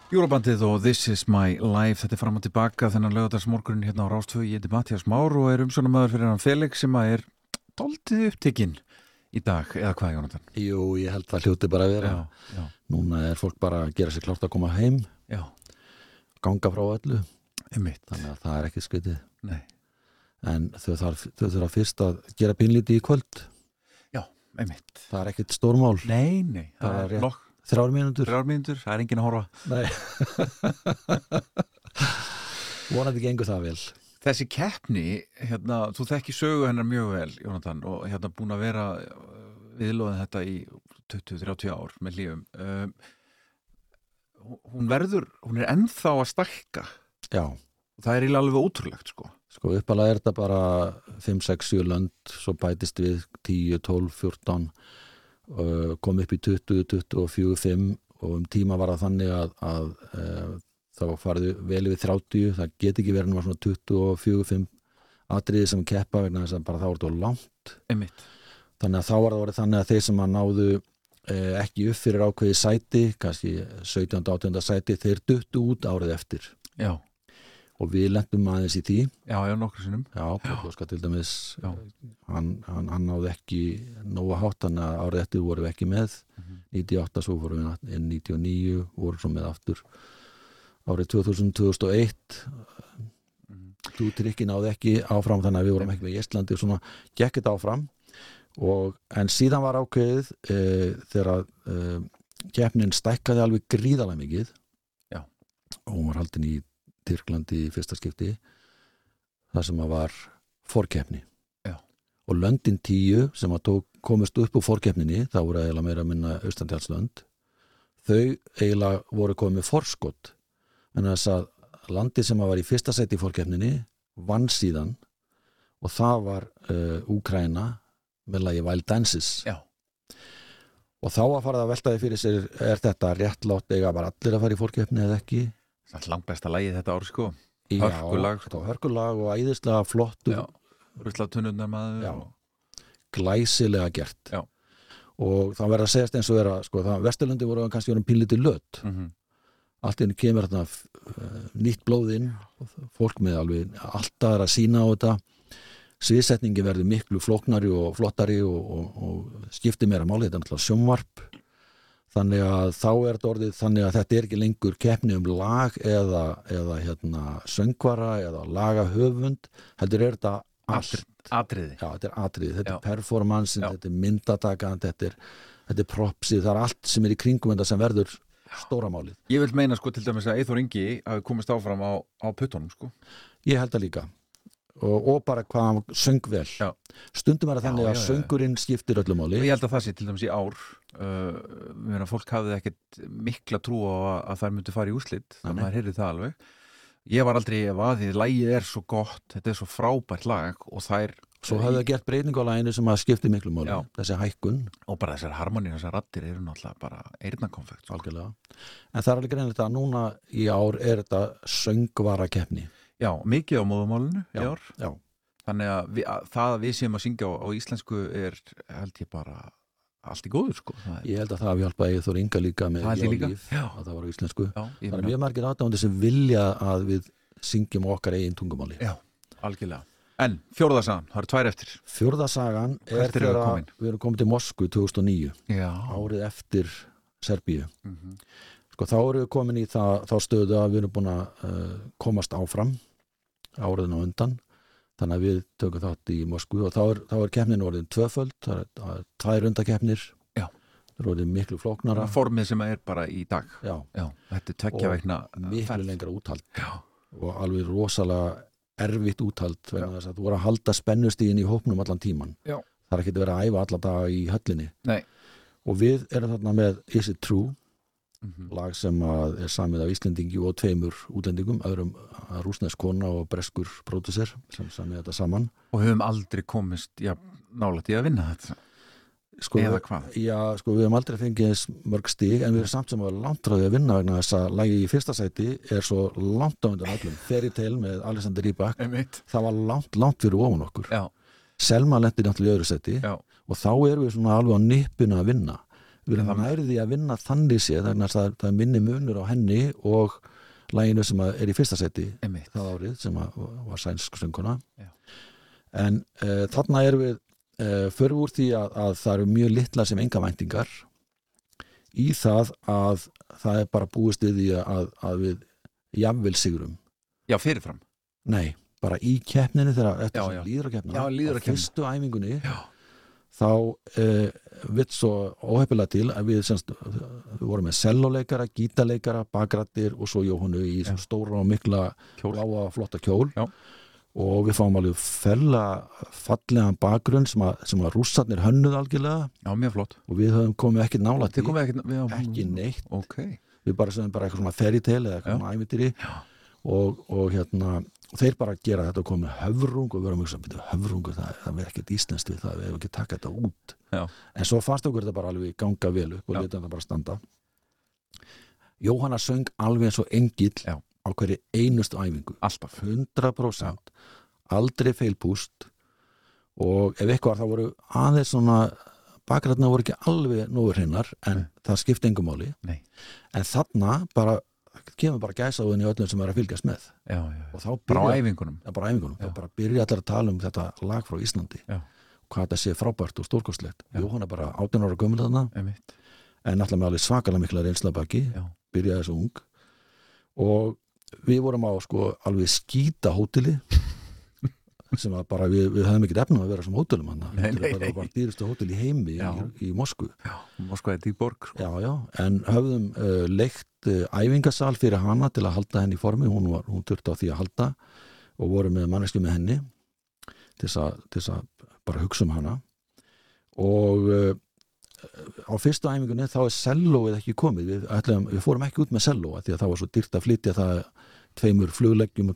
Júrabandið og This is my life þetta er fram og tilbaka þennan lögadagsmorgunin hérna á Rástvö, ég heiti Mattias Már og er umsjónumöður fyrir hann Felix sem að er doldið upptekinn í dag, eða hvað Jónatan? Jú, ég held það hljóti bara að vera. Já, Núna er fólk bara að gera sér klárt að koma heim. Já, ganga frá öllu, einmitt. Þannig að það er ekki skritið Nei, en þau þurfa fyrst að gera pínlítið í kvöld. Já, einmitt. Það er ekkit stórmál, Nei, nei, það Bara er rétt. Þrjár mínútur. Þrjár mínútur, það er enginn að horfa. Nei. Vonandi gengur það vel. Þessi keppni, hérna, þú þekki sögu hennar mjög vel, Jónatan og hérna búin að vera viðlóðin þetta í 20-30 ár með lífum um, hún verður, hún er ennþá að stækka. Já, og það er alveg ótrúlegt sko. Sko uppalega er þetta bara 5, 6, 7 lönd svo bætist við 10, 12, 14 uh, kom upp í 20, 24, 5 og um tíma var það þannig að, að uh, þá farið vel við 30 það get ekki verið svona 24, 5 atriði sem keppa vegna þess að bara er þetta langt einmitt, þannig að þá var það orðið þannig að þeir sem að náðu eh, ekki upp fyrir ákveði sæti kannski 17. 18. sæti þeir duttu út árið eftir já, og við lendum aðeins í því. Já, já, nokkur sinnum. Já, Póklóska til dæmis hann, hann, hann náði ekki nóga hátt, þannig að árið eftir vorum við ekki með. Mhm. 98 svo vorum við inn 99 vorum svo með aftur árið 2000, 2001 Tútrykki náði ekki áfram þannig að við vorum ekki með í Íslandi og svona gekk þetta áfram. Og, en síðan var ákveðið e, þegar e, keppnin stækkaði alveg gríðalega mikið. Já. og hún var haldin í Tyrklandi í fyrsta skipti það sem að var fórkeppni og löndin tíu sem að tók, komist upp úr fórkeppninni það voru eiginlega meira að minna austandjálslönd þau eiginlega voru komið með forskot. En þess að landi sem að var í fyrsta seti í fórkeppninni vann síðan og það var uh, Úkraina með lagi Wild Dances. Já. og þá að fara að veltaði fyrir sér er þetta réttlátt eiga bara allir að fara í fórkeppni eða ekki langt besta lagið þetta ár sko. Já, Hörkulag, sko. hörkulag og æðislega flottur. Já, ruslatunnunar maður Já. og, glæsilega gert. Já. og það verður að segjast eins og vera sko, það Vesturlandi voru kannski verið pínlítið lött mm allt inn kemur þarna uh, nýtt blóð inn. Og fólk með alveg alltaf er að sína á þetta. Sviðsetningi verður miklu flóknari og flottari og, og, og skiptir meira máli, þetta er náttúrulega sjónvarp þannig að þá er þetta orðið þannig að þetta er ekki lengur keppni um lag eða, eða hérna söngvara eða lagahöfund heldur er þetta allt atriði Já, þetta er atrið, þetta Já. er performansin, þetta er myndatakan, þetta er, þetta er propsið, það er allt sem er í kringum þetta sem verður stóra málið. Ég vil meina sko til dæmis að Eithor Ingi hafi komist áfram á, á puttunum sko Ég held það líka. Og, og bara hvað hann söng vel. Já. Stundum er það þannig já, að söngurinn skiptir öllu og máli. ég held að það sé til dæmis í ár uh, meina, fólk hafði ekkert mikla trú á að, að þær myndi fara í úslit Nei, þannig að maður heyrði það alveg ég var aldrei ef að því lægið er svo gott þetta er svo frábært lag og þær Svo hafði það gert breyningu á læginu sem að skipti miklu máli. Já. Þessi hækkun, og bara þessar harmonið, þessar rattir eru náttúrulega bara eyrnakonfekt sko. algjörlega. En það er alveg greinilegt að núna í ár er þetta söngvara keppni. Já, mikið á móðumálinu í Já, ár já. þannig að, við, að það að við séum að syngja á, á íslensku er held ég bara allt í góður sko er, Ég held að það hafi hjálpað Eithor Inga líka með ég líka. Jólíf, Já. að það var á íslensku. já, Það er mjög margir aðdáðandi sem vilja að við syngjum okkar eigin tungumáli. já, algjörlega en fjórðasagan, það eru tvær eftir Fjórðasagan er við þegar komin? við erum komin til Moskvu 2009, já, árið eftir Serbíu. mm Sko þá erum við komin í það, þá stöðu að við erum búin að uh, komast áfram áriðin á undan. þannig að við tökum þátt í Moskvu og þá er, er keppnin orðin tvöföld það er, það er tvær undakeppnir Já. það er orðin miklu flóknara. Formið sem er bara í dag. Já, já, er Og veikna miklu lengra úthald. Já, og alveg rosalega erfitt úthald þú voru að halda spennustíðin í hópnum allan tíman það er ekki að vera að æfa alla daga í höllinni. Nei. og við erum þarna með Is It True Mhm. lag sem er samið af Íslendingi og tveimur útlendingum, öðrum rúsnesk kona og breskur pródusser sem samið þetta saman. Og höfum aldrei komist já, nálægt í að vinna þetta. Sko, eða hvað? Já, sko, við hefum aldrei fengið eins mörg stig en við erum samt sem að því að vinna vegna þess að lagi í fyrsta sæti er svo langt á undan öllum. Fairy Tale með Alexander Rybak. Það var langt, langt fyrir ofan okkur. Já, Selma lendi náttúrulega í öðru sæti já, og þá erum við svona alveg á nippuna að vinna við erum nærði að vinna þannig séð þannig að það, minni munur á henni og læginu sem er í fyrsta seti einmitt. það árið sem var sænsk sönguna en uh, þarna erum við uh, fyrir úr því að, að það eru mjög litla sem enga væntingar í það að það er bara búist við því að, að við jafnvel sigurum já, fyrirfram. Nei, bara í keppninu þegar eftir að keppna. fyrstu æfingunni. Já, þá uh, vitt svo óhefnilega til að við, semst, við vorum með selloleikara, gítarleikara, bakrættir og svo Jóhannu í svona stóra og mikla bláa flotta kjól. Já. og við fáum alveg fella fallegan bakgrunn sem að, sem að rússarnir hönnuð algjörlega. Já, og við höfum komið ekki nála til ekki, ekki neitt, ok, við bara sem bara eitthvað svona fairy tale eða eitthvað svona ævitýri og, og hérna og þeir bara gera þetta og komið höfrung og við erum ekki að höfrungur, það, það er ekkert íslenskt við það, við hefum ekki taka þetta út. Já. en svo fannst okkur þetta bara alveg ganga vel upp og leta þetta bara standa. Jóhanna söng alveg eins og engill Já. á hverju einustu æfingu. Alltaf. 100% aldrei feilpúst og ef eitthvað þá voru aðeins svona bakræðna voru ekki alveg nógu hreinar en það skipti engum Nei. en þarna bara kemur bara gæsa á henni öllum sem er að fylgjast með. Já, já, og þá byrja, æfingunum. Ja, æfingunum, þá bara byrja allir að tala um þetta lag frá Íslandi. Já. hvað þetta sé frábært og stórkostlegt. Jóhann er bara 18 ára gömul þarna. Einmitt, en alltaf með alveg svakalega mikla reynsla baki. Byrjaði þessu ung. Og við vorum á sko alveg skýta hóteli sem að bara við, við höfum ekki efnum að vera sem hótelum hann það nei. var bara dýrustu hótel í heimi Já. í, í Moskvu Moskva er í borg sko. en höfðum uh, leikt uh, æfingasal fyrir hana til að halda henni í formi, hún, var, hún þurfti á því að halda og voru með manneski með henni til þess að, bara hugsa um hana og uh, á fyrstu æfingunni þá er sellóið ekki komið við, ætlaðum, við fórum ekki út með sellóa því að það var svo dýrt að flytja það tveimur flugleggjum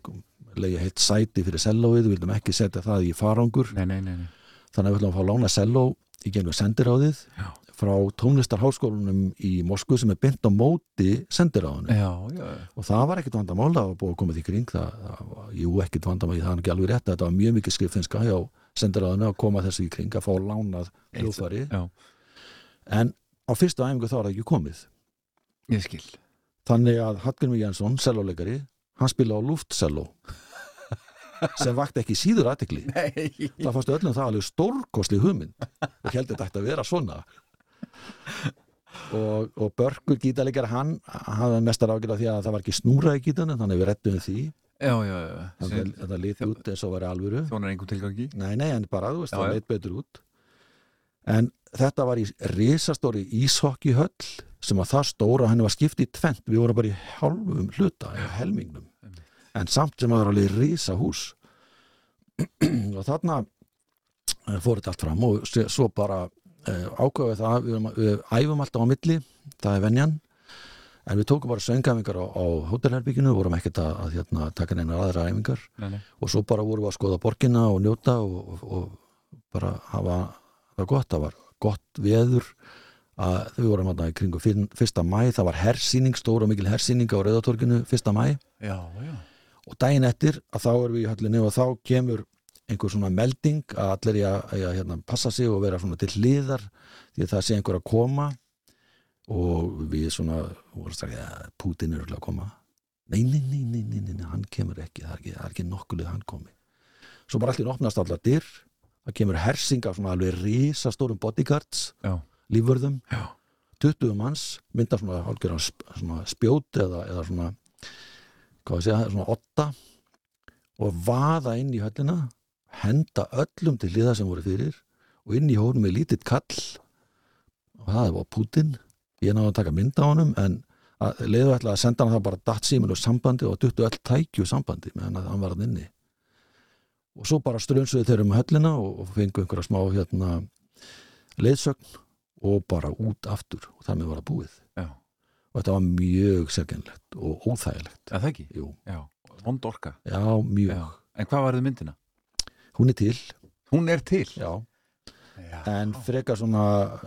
leiði heilt sæti fyrir sellóið, við vildum ekki setja það í farangur. Nei, nei, nei, nei. þannig að við ætlum að fá lána selló í gengum sendiráðið Já. frá tónlistarháskólanum í Moskvu sem er bynt á móti sendiráðinu. Já, já, og það var ekkit vandamál, það var búið að koma því kring það, það jú ekkit vandamál það er ekki alveg rétt, þetta var mjög mikið skriffinska hjá sendiráðinu að koma þessu í kring að fá lánað hljóðfæri. Já, en á fyrstu æfingu þá er það ekki komið. Þannig að Hallgrimur Jensson, selloleikari hann spila á luftselló sem vakti ekki síður aðtekli nei, það fannst öllum það alveg stórkostli hugmynd. Og heldur þetta að vera svona. Og, og Börkur gítarleikar hann hafði mestar ágjörð af því að það var ekki snúra í gítarnum þannig við rettum því. Já, já, já þannig að þetta lít út eins og var alvöru. Þjónar einhver tilgangi. Nei, nei, en bara þú veist, það leit betur út. En þetta var í risastóri íshokkihöll sem var það stóra henni var skipt í tvent við vorum bara í hálfum hluta eða helmingnum. En samt sem var alveg risa hús og þarna eh, fór þetta allt fram og svo bara uh, ákveðið það við, við æfum alltaf á milli það er venjan. En við tókum bara söngafingar á, á hótelherbygginu vorum ekkert að, að hérna, taka neina aðra æfingar. Nei, nei. og svo bara vorum við að skoða borgina og njóta og, og, og bara hafa það gott, það var gott veður að við vorum að í kringu fyrsta mæ, það var hersýning, stóra og mikil hersýning á Rauðatorginu fyrsta mæ já, já, og daginn eftir að þá erum við í höllinni og þá kemur einhver svona melding að allir í að, að hérna, passa sig og vera svona til hliðar því að það sé einhver að koma. Og við svona vorum strax, ja, Putin er að koma. Nei, nei, nei, nei, nei, nei, nei, hann kemur ekki það er ekki, er ekki nokkulega hann komi svo bara allir opnast allar dyr það kemur hersing af svona alveg risastórum bodyguards, já, lífvörðum. Já. 20 manns, mynda svona, svona spjót eða, eða svona hvað að segja, svona otta og vaða inn í höllina henda öllum til liða sem voru fyrir og inn í hórum er lítill kall. Og það var Putin ég náði að taka mynd á honum en leiðu ætla að senda hann það bara datt síminn og sambandi og duttu öll tækju sambandi meðan hann var hann inni. Og svo bara strönsuðu þeir um höllina og, og fengu einhverja smá hérna leiðsögn og bara út aftur og það með var að búið. Já, og þetta var mjög sérkennlegt og óþægilegt. Það ekki? Jú, Já, vond orka. Já, mjög. Já. En hvað var þið myndina? hún er til, Hún er til? Já, Já, en frekar svona,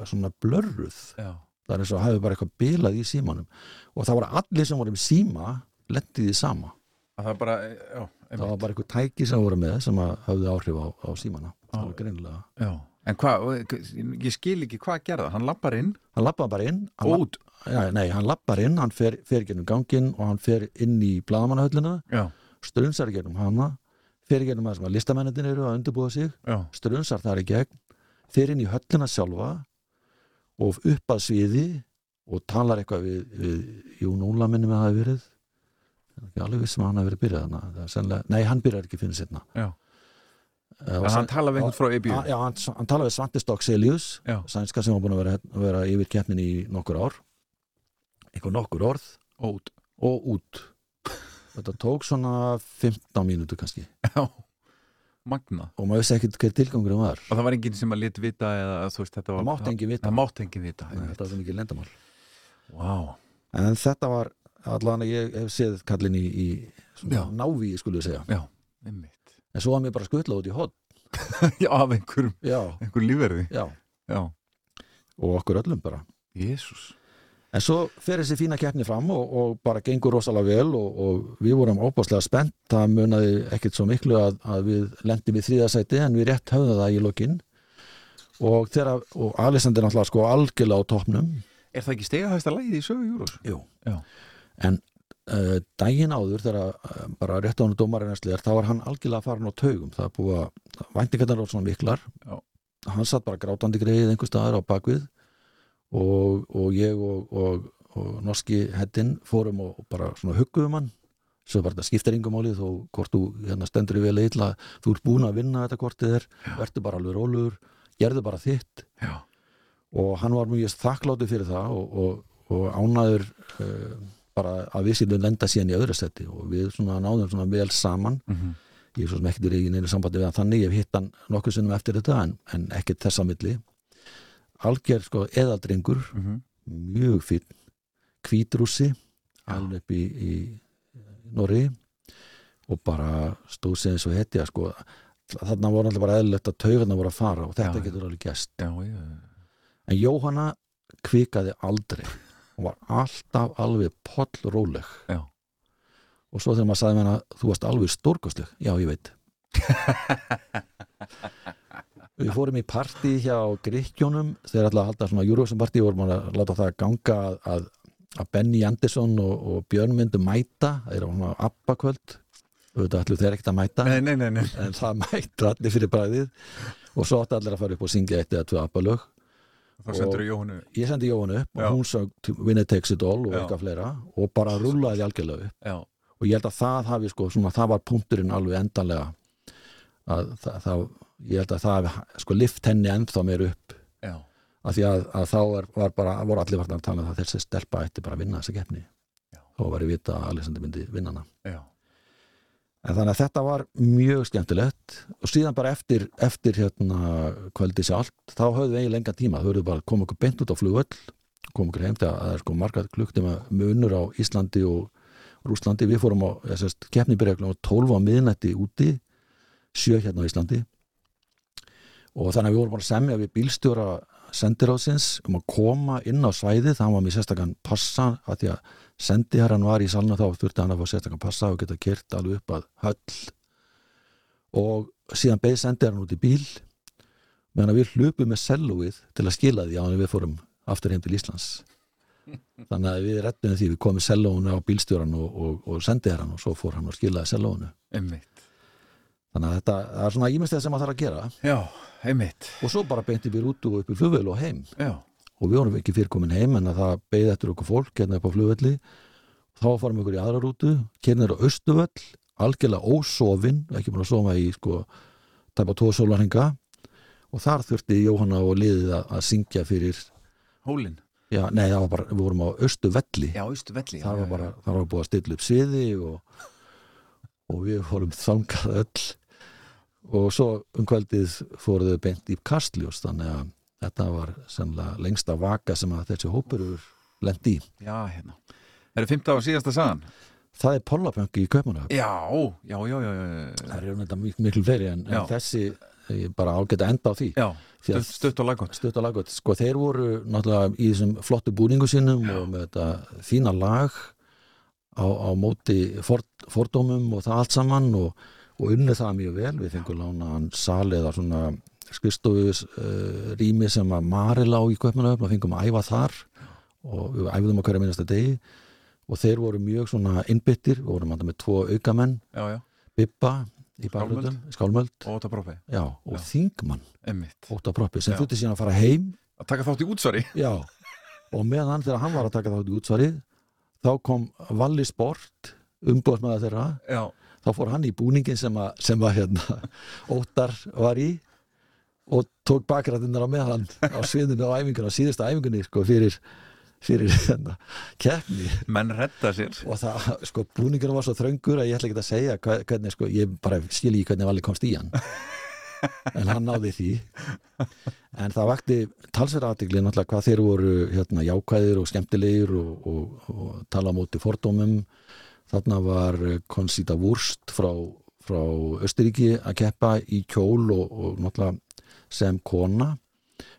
svona blörruð. Það er eins og hafi bara eitthvað bilað í símanum. Og það voru allir sem voru með síma lendið í sama. Að Það er bara, já, það var bara eitthvað tæki sem voru með sem hafði áhrif á, á símana. Það var greinilega já. En hvað, ég skil ekki hvað gerða Hann. Lappar inn. Hann lappaði bara inn út. Ja, nei, hann lappar inn, hann fer, fer gennum ganginn og hann fer inn í blaðamannahöllina Já, strunsar gennum hana fer gennum sem að listamennir eru að undirbúa sig já, strunsar þar í gegn fer inn í höllina sjálfa og upp að sviði og talar eitthvað við, við Jón Óla minni með það hafi verið. Er ekki alveg vissum að hann hafi verið byrjað hana. Það er sennilega, nei, hann byrjar ekki fyrir setna já uh, En hann tala við einhvern frá EBU Já, hann, hann tala við Svante Stokk Selius sænska sem var búin að vera, vera yfir keppnin í nokkur ár. Einhver nokkur orð. Út. Og út. Þetta tók svona 15 mínútur kannski. Já, magna og maður vissi ekkert hver tilgangur var. Og það var enginn sem að lit vita eða veist var það mátti engin vita. Það mátti enginn vita. Nei, þetta var svo mikið lendamál Vá. En þetta var allan að ég hef séð kallin í, í návíi skulle við segja. Já, einmitt en svo var mér bara skutla út í hot Já, af einhverjum, já, einhver lífverði. Já, Já, og okkur öllum bara. Jésús En svo fer þessi fína keppni fram og, og bara gengur rosalega vel og, og við vorum óbáslega spennt, það munaði ekkert svo miklu að, að við lendum í þriðasæti en við rétt höfðum það í lokinn og þegar, og Alexander náttúrulega sko algjörlega á toppnum. Er það ekki stegahæsta lægið í sögu Júrós? Jú. Já. En uh, daginn áður þegar uh, bara rétt á hann dómarinn er þá var hann algjörlega farin á taugum. Það búið að væntingarnar var svona miklar. Já. hann satt bara grátandi greið einhver staðar á bakvið og, og ég og, og, og norski heddin fórum og, og bara svona hugguðum hann. Svo bara þetta máli þó hvort þú hérna, stendur í vel eitla þú ert búin að vinna þetta kortið er verður bara alveg rólugur, gerðu bara þitt. Já, og hann var mjög þakkláttu fyrir það og, og, og ánæður uh, bara að við síðan lenda síðan í öðru seti og við svona náðum svona vel saman. Mhm. ég er svo sem ekkert í neinu sambandi við hann þannig, ég hef hitt hann nokkuð sinnum eftir þetta en, en ekkert þessa milli. Algjör sko eðaldrengur Mhm. mjög fín hvítrússi alveg upp í, í Norri og bara stóð sig eins og hetja sko. Þarna voru alltaf bara eðlilegt að taugarna voru að fara og þetta Já. getur alveg gæst já, já. En Jóhanna kvikaði aldrei hún var alltaf alveg pollróleg. Já. og svo þegar maður sagði með hana þú varst alveg stórkostleg, já ég veit. Við fórum í partí hjá Gríkjónum þegar alltaf að halda svona Eurovision partí og vorum að láta það ganga að, að, Benny Andersson og, og Björn myndu mæta. Það er á svona appakvöld auðvitað ætlu þeir ekkert að mæta. Nei, nei, nei, nei. en það mættu allir fyrir bræðið og svo áttu allir að fara upp og syngja eitt eða tvö appalög Þá sendur þú Jóhannu ég sendi Jóhann upp Já. og hún sög Winner Takes It All og eitthvað fleira og bara rúlaði algjörlega upp. Og ég held að það hafi sko, svona, það var punkturinn alveg endanlega að það, það ég held að það hafi sko lift henni ennþá meir upp. Já, af því að, að þá er, var bara, voru allir vartan að tala um það að þessi stelpa ætti bara að vinna þessa keppni. Og var ég vita að Alexander myndi vinna hana. Já en þannig að þetta var mjög skemmtilegt. Og síðan bara eftir, eftir hérna kvöldi sjálft, þá höfðu við eiginlega lenga tíma, þau höfðu bara koma okkur beint út á flugvöll koma okkur heim þegar að það er sko margar klukktíma munur á Íslandi og Rúslandi, við fórum á sest, keppni byrja klukkan 12 á miðnætti úti sjö hérna á Íslandi. Og þannig að við vorum bara að semja við bílstjóra sendiráðsins um að koma inn á svæðið, það var mér sérstakann passa að því að sendiherran var í salna þá þurfti hann að fá sérstakann passa og geta kyrt alveg upp að höll. Og síðan beið sendiherran út í bíl meðan að við hlupum með sellóið til að skila því á hann við fórum aftur heim til Íslands. Þannig að við rettum því við komum sellóinu á bílstjóran og, og, og sendiherran og svo fór hann og skilaði sellóinu. Einmitt. Þannig að þetta er svona ímestið sem maður þarf að gera. Já, einmitt. Og svo bara beinti við út og upp í flugvél og heim. Já, og við vorum ekki fyrir komin heim en að það beið eftir okkur fólk hérna upp á flugvelli. Þá fórum við ykkur í aðra rútu kynir á Östuvöll, algjörlega ósofin ekki búin að sofa í sko tæpa tvo sólarhinga og þar þurfti Jóhanna og liðið að, syngja fyrir Hólin já, nei, það var bara, við vorum á Östu velli Já, austu velli það var bara, það var búið að stilla upp siði og, og við fórum þangað öll. Og svo um kvöldið fóruðu beint í kastljós þannig að þetta var sannlega lengsta vaka sem að þessi hópur lendi í. Já, hérna Er það 15 á síðasta sagan? Það er Pollapönki í Kaupmannahöfn. Já, já, já, já, já. Það eru þetta mik miklu fleiri en, Já. en þessi ég bara ágæta enda á því. Já, að- stutt, og laggott Stutt og laggott. Sko þeir voru náttúrulega í þessum flottu búningu sínum og með þetta fína lag á, á móti ford, fordómum og það allt saman og, og unnið það mjög vel. Við fengum lánaðan sal eða svona skristofus uh, rými sem að Maril á í Kaupmannahöfn og fengum að æfa þar og við æfðum á hverja minnasta degi. Og þeir voru mjög svona innbyttir, við vorum alltaf með tvo aukamenn, Já, já, Bibba í baklutum, Skálmöld. Og Óta Prófi já, og. Þingmann, Emmitt Óta Proppi sem þurfti síðan að fara heim. Að taka þátt í útsvari. Já, og meðan þegar hann var að taka þátt í útsvarið þá kom Valli Sport umbóðsmaður þeirra. Já, þá fór hann í búningin sem að, sem að hérna, Óttar var í og tók bakrættinnar á meðan á sviðinu á æfingunni, á síðustu æfingunni sko, fyrir, fyrir hérna, keppni. Menn redda sér. Og það, sko, búningurinn var svo þröngur að ég ætla ekki að segja hvernig, sko, ég bara skil ekki hvernig Valli komst í hann. En hann náði því. En það vakti talsverða aðtikli náttúrulega hvað þeir voru hérna, jákvæðir og skemmtilegir og, og, og tala á móti fordómum. Þarna var eh, Conchita Wurst frá, frá Östuríki að keppa í kjól og, og náttúrulega sem kona.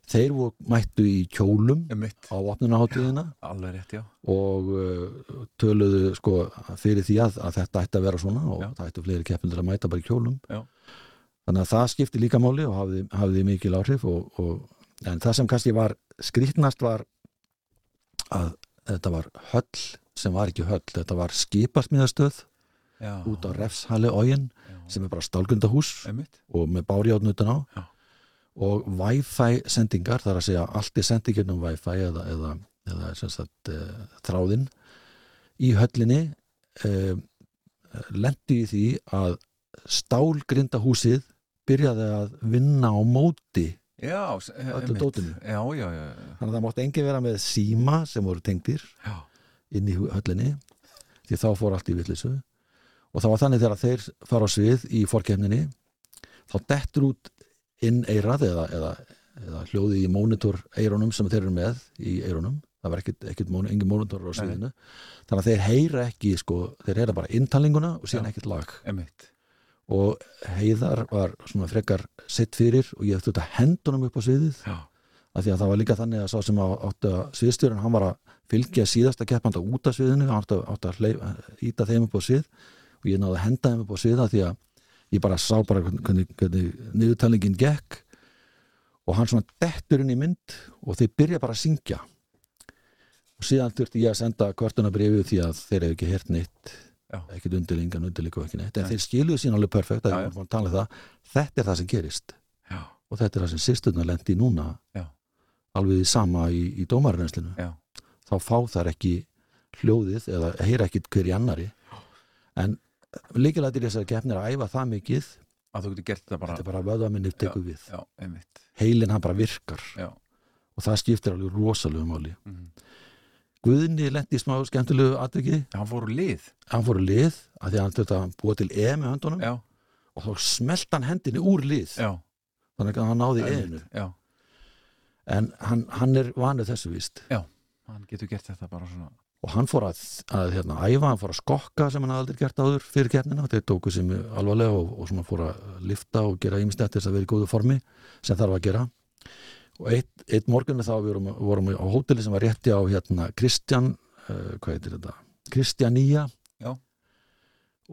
Þeir voru, mættu í kjólum Emmitt, á opnunaháttíðina alveg rétt, já. Og uh, töluðu sko fyrir því að, að þetta ætti að vera svona og Já. það ætti fleiri keppindur að mæta bara í kjólum. Já. þannig að það skipti líka máli og hafði, hafði mikil áhrif og, og, en það sem kannski var skrýtnast var að þetta var höll sem var ekki höll, þetta var skipasmiðastöð Já, út á Refshali ógin sem er bara stálgundahús og með bárjátn utan á. Já. Og Wi-Fi sendingar þar að segja allt er sendið gegnum Wi-Fi eða, eða, eða sagt, uh, þráðinn í höllinni uh, lendi í því að stálgrindahúsið byrjaði að vinna á móti já, s- Öllu dótinu. Já, já, þannig að það mátti engin vera með síma sem voru tengdir já. inn í höllinni því þá fór allt í villisu og það var þannig þegar þeir fara á svið í fórkefninni þá dettur út inn eirað eða, eða, eða hljóðið í mónitor eirunum sem þeir eru með í eirunum það var móni, engin mónitor á sviðinu. Þannig að þeir heyra ekki sko, þeir heyra bara inntalninguna og síðan ekkit lag. Emmitt og heiðar var svona frekar sitt fyrir og ég þurfti að hendunum upp á sviðið Já, af því að það var líka þannig að sá sem á- sviðstjórinn, hann var að fylgja síðasta keppanda út af sviðinu, hann átti, að- átti að hleyf, íta þeim upp á svið og ég náði að henda þeim upp á svið af því að ég bara sá bara hvernig, hvernig, niðurtalningin gekk og hann svona dettur inn í mynd og þeir byrja bara að syngja. Og síðan þurfti ég að senda kvörtunabriðu því að þeir hefðu ekki heyrt neitt ekkit undirlingan, undirlíku ekki neitt. En Nei. þeir skiluðu sín alveg perfekt að Já, um það. Þetta er það sem gerist. Já, og þetta er það sem sýsturnar lendi núna. Já. alveg í sama í, í dómarreynslinu já, þá fá þær ekki hljóðið eða heyra ekki hver í annari en líkilættir þess að gefnir að æfa það mikið að þú getur gert þetta bara þetta er bara vöðvaminni tekur við. Já, einmitt. Heilin hann bara virkar. Já, og það skiptir alveg rosalegu máli. Mhm. Guðni lendi í smá skemmtilegu atviki. Hann fór úr lið. Hann fór úr lið að því að hann að búa til E með höndunum. Já, og þá smelt hann hendinni úr lið. Já, þannig að hann náði einu. já. En hann, hann er vanið þessu víst. Hann getur gert þetta bara svona og hann fór að, að hérna, æfa, hann fór að skokka sem hann aldrei gert áður fyrir keppnina. Þeir tóku sem alvarlega og, og svona fór að lifta og gera ímestætt þess að vera í góðu formi sem þarf að gera. Og eitt, eitt morgunni þá við vorum, vorum á hóteli sem var rétti á hérna Kristjan uh, hvað heitir þetta? Kristjanía Já.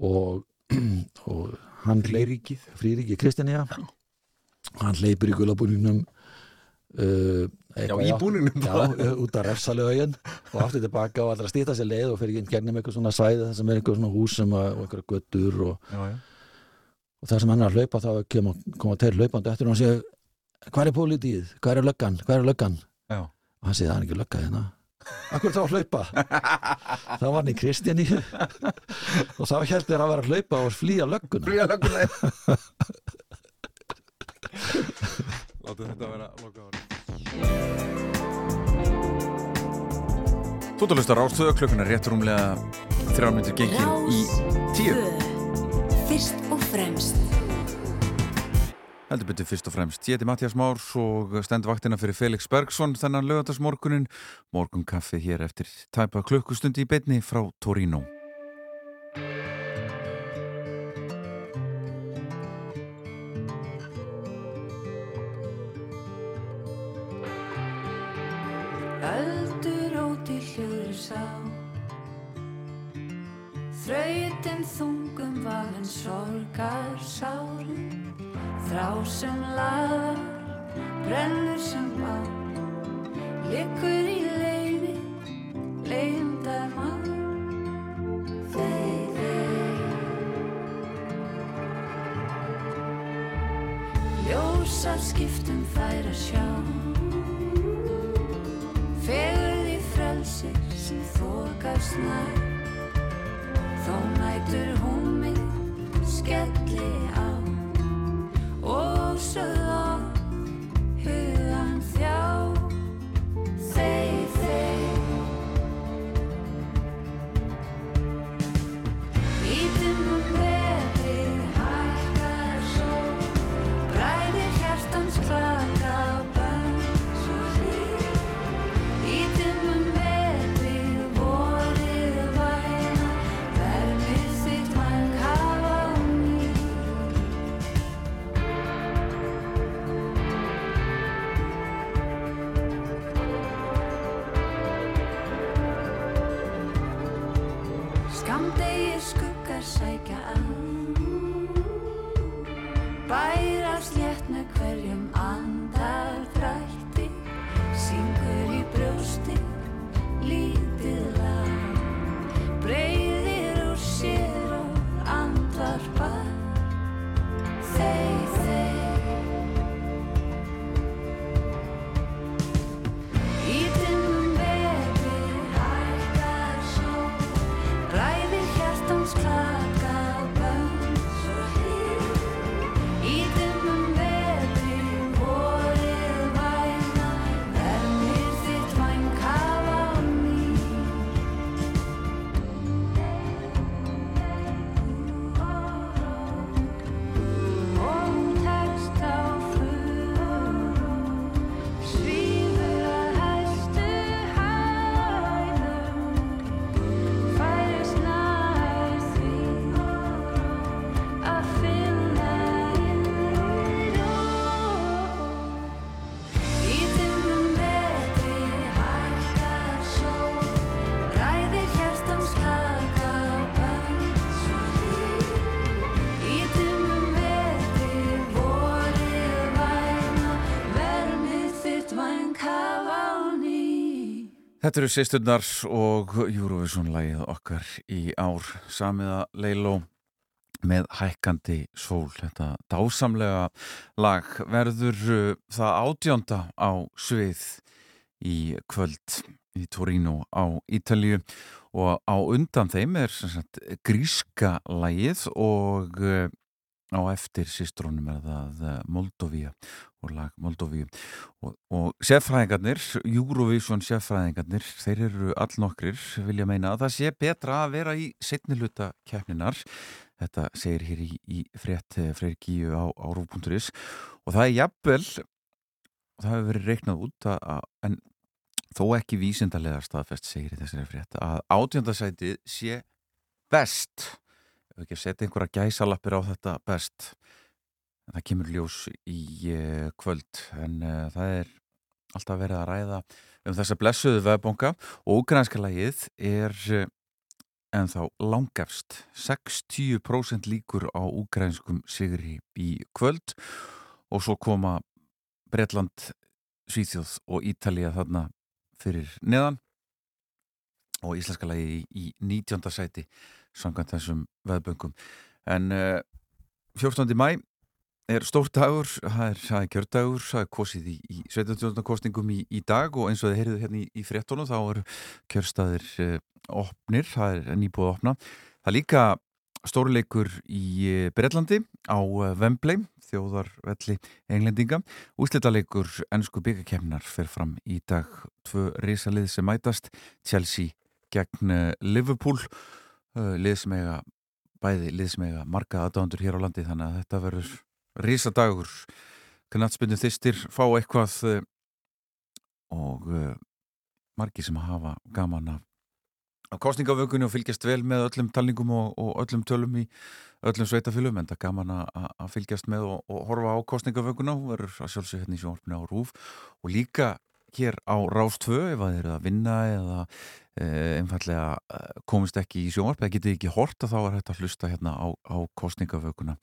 og, og hann Fríríkið fríríki Kristjanía hann hleypur í gulabúningnum uh, Já, eitthvað í átt- búningnum Já, út af refsalögin og aftur tilbaka og allra stýta sér leið og fyrir inn gegnum eitthvað svona svæði þar sem er eitthvað svona hús sem að, og eitthvað göttur og, Já, já, og það sem hann er að hlaupa þá koma, koma þeir hlaupandi eftir og hann segir hvað er pólitíð, hvað er löggan, hvað er löggan? Já. Og hann segir það er ekki lögga hérna. Akkur þá að hlaupa? Þá var hann í Kristjani og þá heldur að vera að hlaupa og flýja löggun Flýja lögguna Látum þetta vera loka ári Þú ert að hlusta rástöðu klukkan er rétt rúmlega þrjár myndir gengin í tíu Fyrst og fremst Heldur betur fyrst og fremst. Ég heiti Mattias Márs og stend vaktina fyrir Felix Bergsson þennan lögatarsmorgunin. Morgun kaffi hér eftir tæpa klukkustundi í beinni frá Torino. Þetta eru sýsturnar og Eurovision-lægið okkar í ár. Samiða Leiló með hækkandi sól. Þetta dásamlega lag verður uh, það átjónda á svið í kvöld í Torino á Ítalíu og á undan þeim er sagt, gríska lægið og uh, á eftir sýstrónum er það uh, Moldovía og lag Moldovíu og, og sérfræðingarnir, Eurovision sérfræðingarnir, þeir eru allnokkrir vilja meina að það sé betra að vera í setniluta keppninar þetta segir hér í, í frétt eh, Freyr Gíu á, á rúf.is og það er jafnvel og það hefur verið reiknað út að, að, en þó ekki vísindarlega staðfest segir í þessari frétt að átjöndasætið sé best ef ekki að setja einhverja gæsalappir á þetta best. En það kemur ljós í uh, kvöld. En uh, það er alltaf verið að ræða um þessa blessuðu veðbonga og ugrænska lagið er uh, en þá langefst 60% líkur á ugrænskum sigri í kvöld. Og svo koma Bretland, Svíþjóð og Ítalía þarna fyrir neðan. Og íslenska lagi í 19. sæti samkvæmt þessum veðböngum en uh, 14. mæ er stórt dagur, það er, er kjördagur það er kosið í, í 17. kostningum í, í dag og eins og þið heyrðu hérna í, í fréttónu þá eru kjörstaðir uh, opnir, það er nýbúið að opna það er líka stórleikur í Breitlandi á uh, Wembley þjóðarvelli englendinga. Úslitaleikur ennsku byggakefnar fer fram í dag tvö risalið sem mætast, Chelsea gegn eh, Liverpool, eh, lið sem eiga bæði lið sem eiga marga aðdándur hér á landi þannig að þetta verður risadagur. Knatsbyrnu þistir fá eitthvað og margir sem hafa gaman af, kostningavökunni og fylgjast vel með öllum talningum og, og öllum tölum í öllum sveitafylgum en það er gaman að, fylgjast með og, og horfa á kostningavökunna og verður að sjálfsög hérna í sjónvarpinu á Rúf og líka hér á Rás 2 ef að þeir eru að vinna eða e, einfallega eh, komist ekki í sjónvarp eða getið ekki horta þá er þetta að hlusta hérna á, á kostningavökunna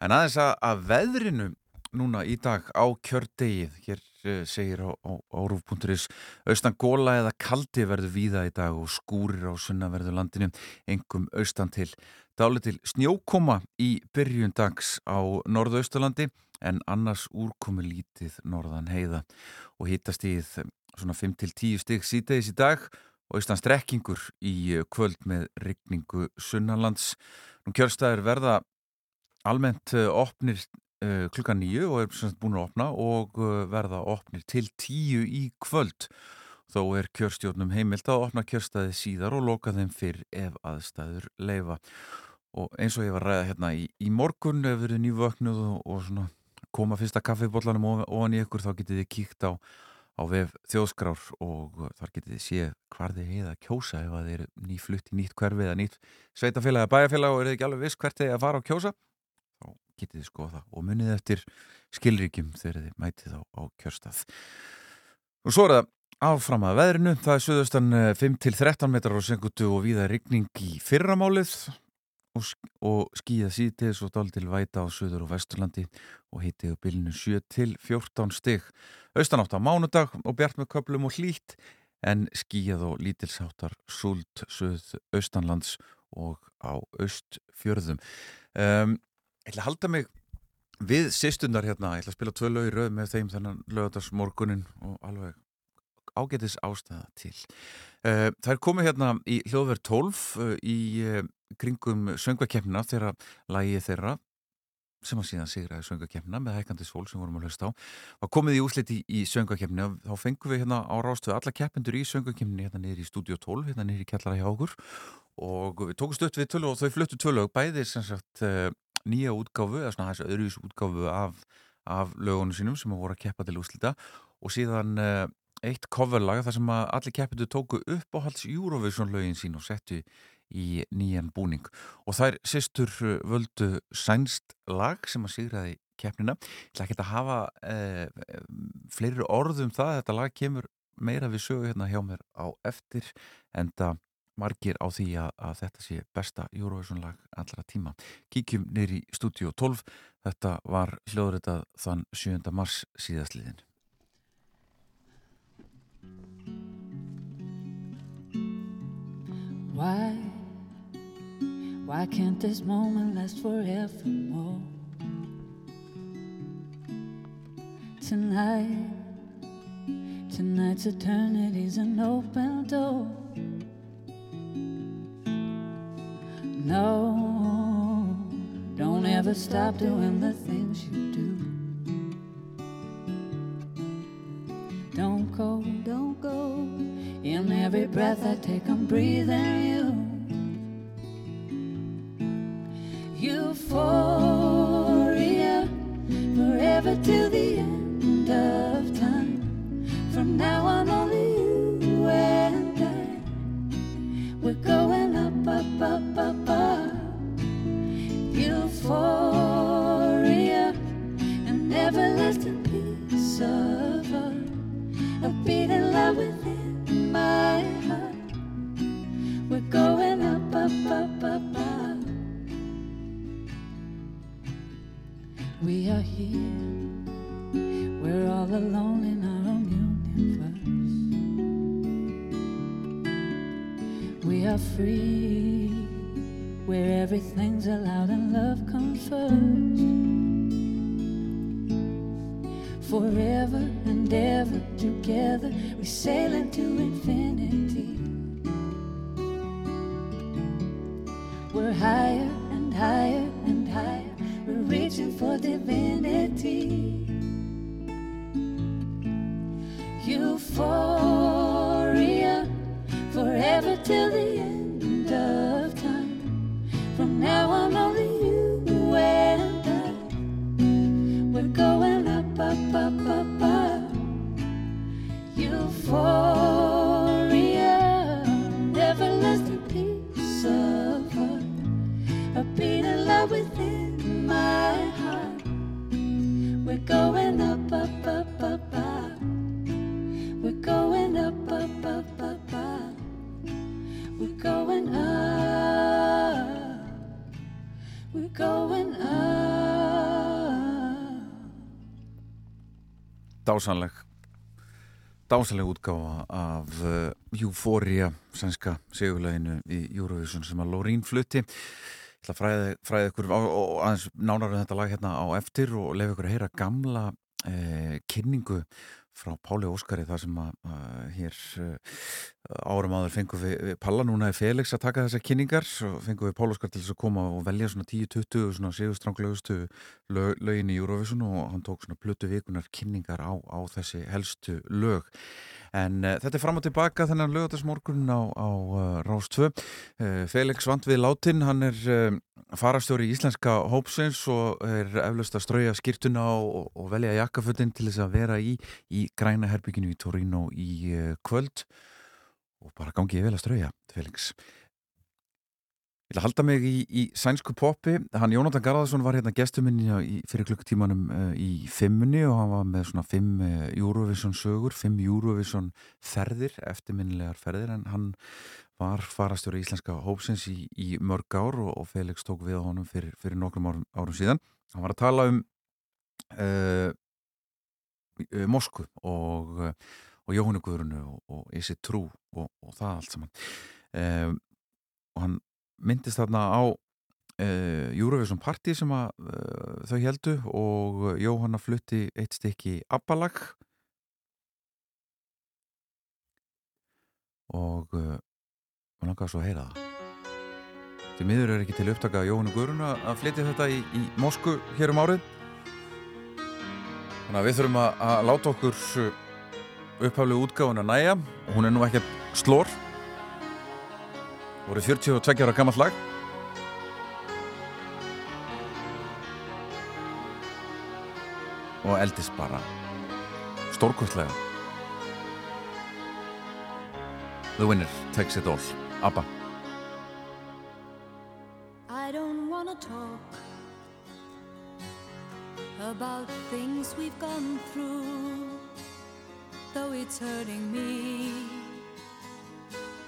en aðeins að, að veðrinu núna í dag á kjördegið hér uh, segir á, á, á rúf.is austan góla eða kaldi verður víða í dag og skúrir á sunnaverðu landinu engum austan til dáli til snjókoma í byrjun dags á norðausturlandi en annars úrkomi lítið norðan heiða og hittast í svona 5-10 stig síðdeis í dag og austan strekkingur í eh, kvöld með rigningu sunnanlands nú kjörstæður verða almennt uh, opnir uh, klukkan nýju og er sagt búin að opna og uh, verða opnir til tíu í kvöld. Þó er kjörstjórnum heimilt að opna kjörstaði síðar og loka þeim fyrr ef aðstæður leifa. Og eins og ég var ræða hérna í, í morgun ef við erum nývöknuð og, og svona koma fyrsta kaffibóllanum ofan, í ykkur þá getið þið kíkt á, á vef þjóðskrár og uh, þar getið þið séð hvar þið heiða að kjósa ef að þið eru nýflutt í nýtt hverfi eða nýtt sveitafélag eða bæjarfélag og eru þið ekki alveg viss hvert þið að fara að kjósa þá getið þið skoða það og munið eftir skilríkjum þegar þið mætið á, á kjörstað. Og svo er það áfram að veðrinu, það er söðustan 5-13 metrar á sengutu og víða rigning í fyrramálið og, sk- og skýða síðtegis og dál til væta á söður og vesturlandi og hitið á bylnu 7-14 stig. Austanátt á mánudag og bjart með köplum og hlýtt en skýjað og lítilsáttar súld söð austanlands og á austfjörðum. Um, ég ætla að halda mig við sýstundar hérna, ég ætla að spila tvö lög í röð með þeim þennan lögadags morgunin og alveg ágætis ástæða til. Uh, það er komið hérna í hljóðverð 12 uh, í uh, kringum söngvakefnina þegar lagið þeirra sem að síðan sigraði söngakefnina með hækandi sól sem vorum að hlusta á var komið í úsliti í, söngakefnina þá fengum við hérna á rástöðu alla keppendur í söngakefninu hérna niður í stúdíu 12 hérna niður í kjallara hjá okkur. Og við tókum stutt við tölu og þau fluttu tölu og bæði sem sagt uh, nýja útgáfu eða svona þessu öðruvís útgáfu af, af lögunum sínum sem að voru að keppa til úslita og síðan uh, eitt coverlag þar sem að allir keppendur tóku upp á hals Eurovision lögin sín og settu í nýjan búning og þær sýstur uh, völdu sænst lag sem að sigraði keppnina. Ég ætla ekki að hafa eh, fleiri orðum það, þetta lag kemur meira við sögu hérna hjá mér á eftir en það margir á því að, að þetta sé besta Eurovision lag allra tíma. Kíkjum neyri í stúdíu 12, þetta var hljóðritað þann 7. mars síðastliðin. Why? Why can't this moment last forevermore? Tonight, tonight's eternity's an open door. No, don't ever stop doing the things you do. Don't go, don't go. In every breath I take, I'm breathing you. Euphoria, forever till the end of time. From now on, only you and I. We're going up, up, up, up, up. Euphoria, an everlasting peace of heart. A beating love within my We are here. We're all alone in our own universe. We are free. Where everything's allowed and love comes first. Forever and ever together, we sail into infinity. We're higher and higher reaching for divinity. Euphoria forever till the end of time. From now on, only you and I. We're going up, up, up, up, up. Euphoria, dásanleg dásanleg útgáfa af uh, Euphoria, sænska segjuleginu í Eurovision sem að Lorín flutti. Ég ætla að fræði, fræði ykkur á, aðeins nánar um þetta lag hérna á eftir og lefa ykkur að heyra gamla eh, kynningu frá Páli Óskari þar sem að, að hér uh, árum áður fengum við, við Palla núna er Felix að taka þessar kynningar. Og fengum við Páli Óskar til þess að koma og velja svona 10-20 svona sigurstranglaugustu lög, lögin í Eurovision og hann tók svona plötu vikunar kynningar á, á þessi helstu lög en uh, þetta er fram og tilbaka þennan lögatarsmorgun á, á uh, Rás 2 uh, Felix vant við látin hann er farastjóri íslenska hópsins og er eflaust að strauja skýrtuna og, og velja jakkafötin til þess að vera í, í græna herbygginu í Torino í kvöld. Og bara gangi ég vel að strauja, Felix Ég að halda mig í, í sænsku poppi. Hann Jónatan Garðarsson var hérna gestuminn fyrir klukkutímanum uh, í fimmunni og hann var með svona fimm uh, Eurovision sögur, fimm Eurovision ferðir, eftirminnilegar ferðir en hann var farastjóri íslenska hópsins í, í mörg ár og, og Felix tók við á honum fyrir, fyrir nokkrum árum, árum síðan. Hann var að tala um uh, Moskvu og, og Jóhannu Guðrunu og, og Isi Trú og, það allt saman. Og hann myndist þarna á uh, Eurovision Party sem að uh, þau heldu og Jóhanna flutti eitt stykki Abbalag. Og uh, maður langaði svo að heyra það. Því miður er ekki til upptaka Jóhannu Guðrun að flytja þetta í, í Mosku hér um árið. Þannig að við þurfum að, að láta okkur upphaflegu útgáfun að næja hún er nú ekki slór voru 42 ára gammalt lag. Og eldist bara. Stórkvöldlega The winner takes it all. ABBA. I don't wanna talk about things we've gone through, though it's hurting me.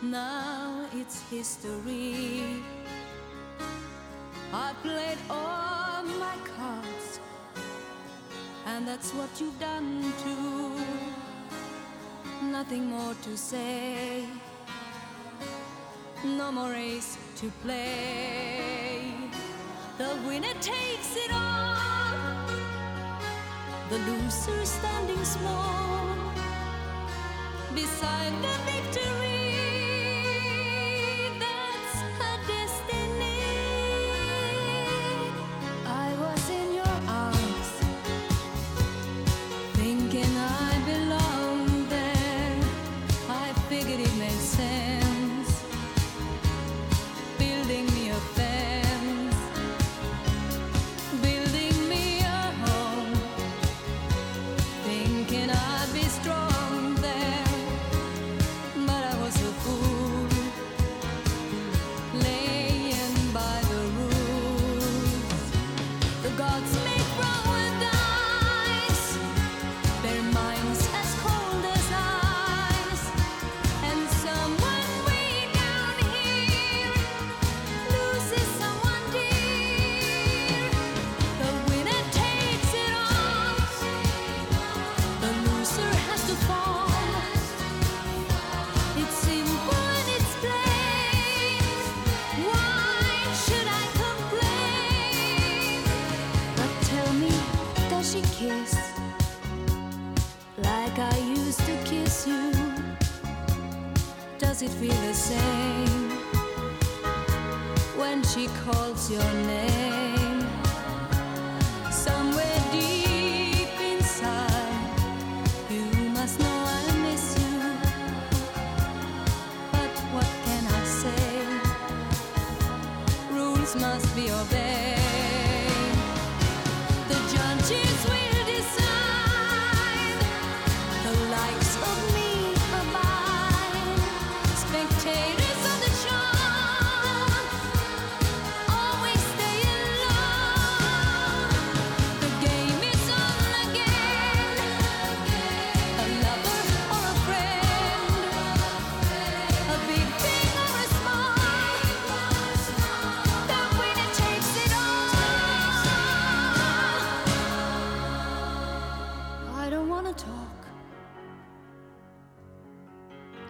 Now it's history. I played all my cards, and that's what you've done too. Nothing more to say no more race to play. The winner takes it all, the loser standing small beside the victory. When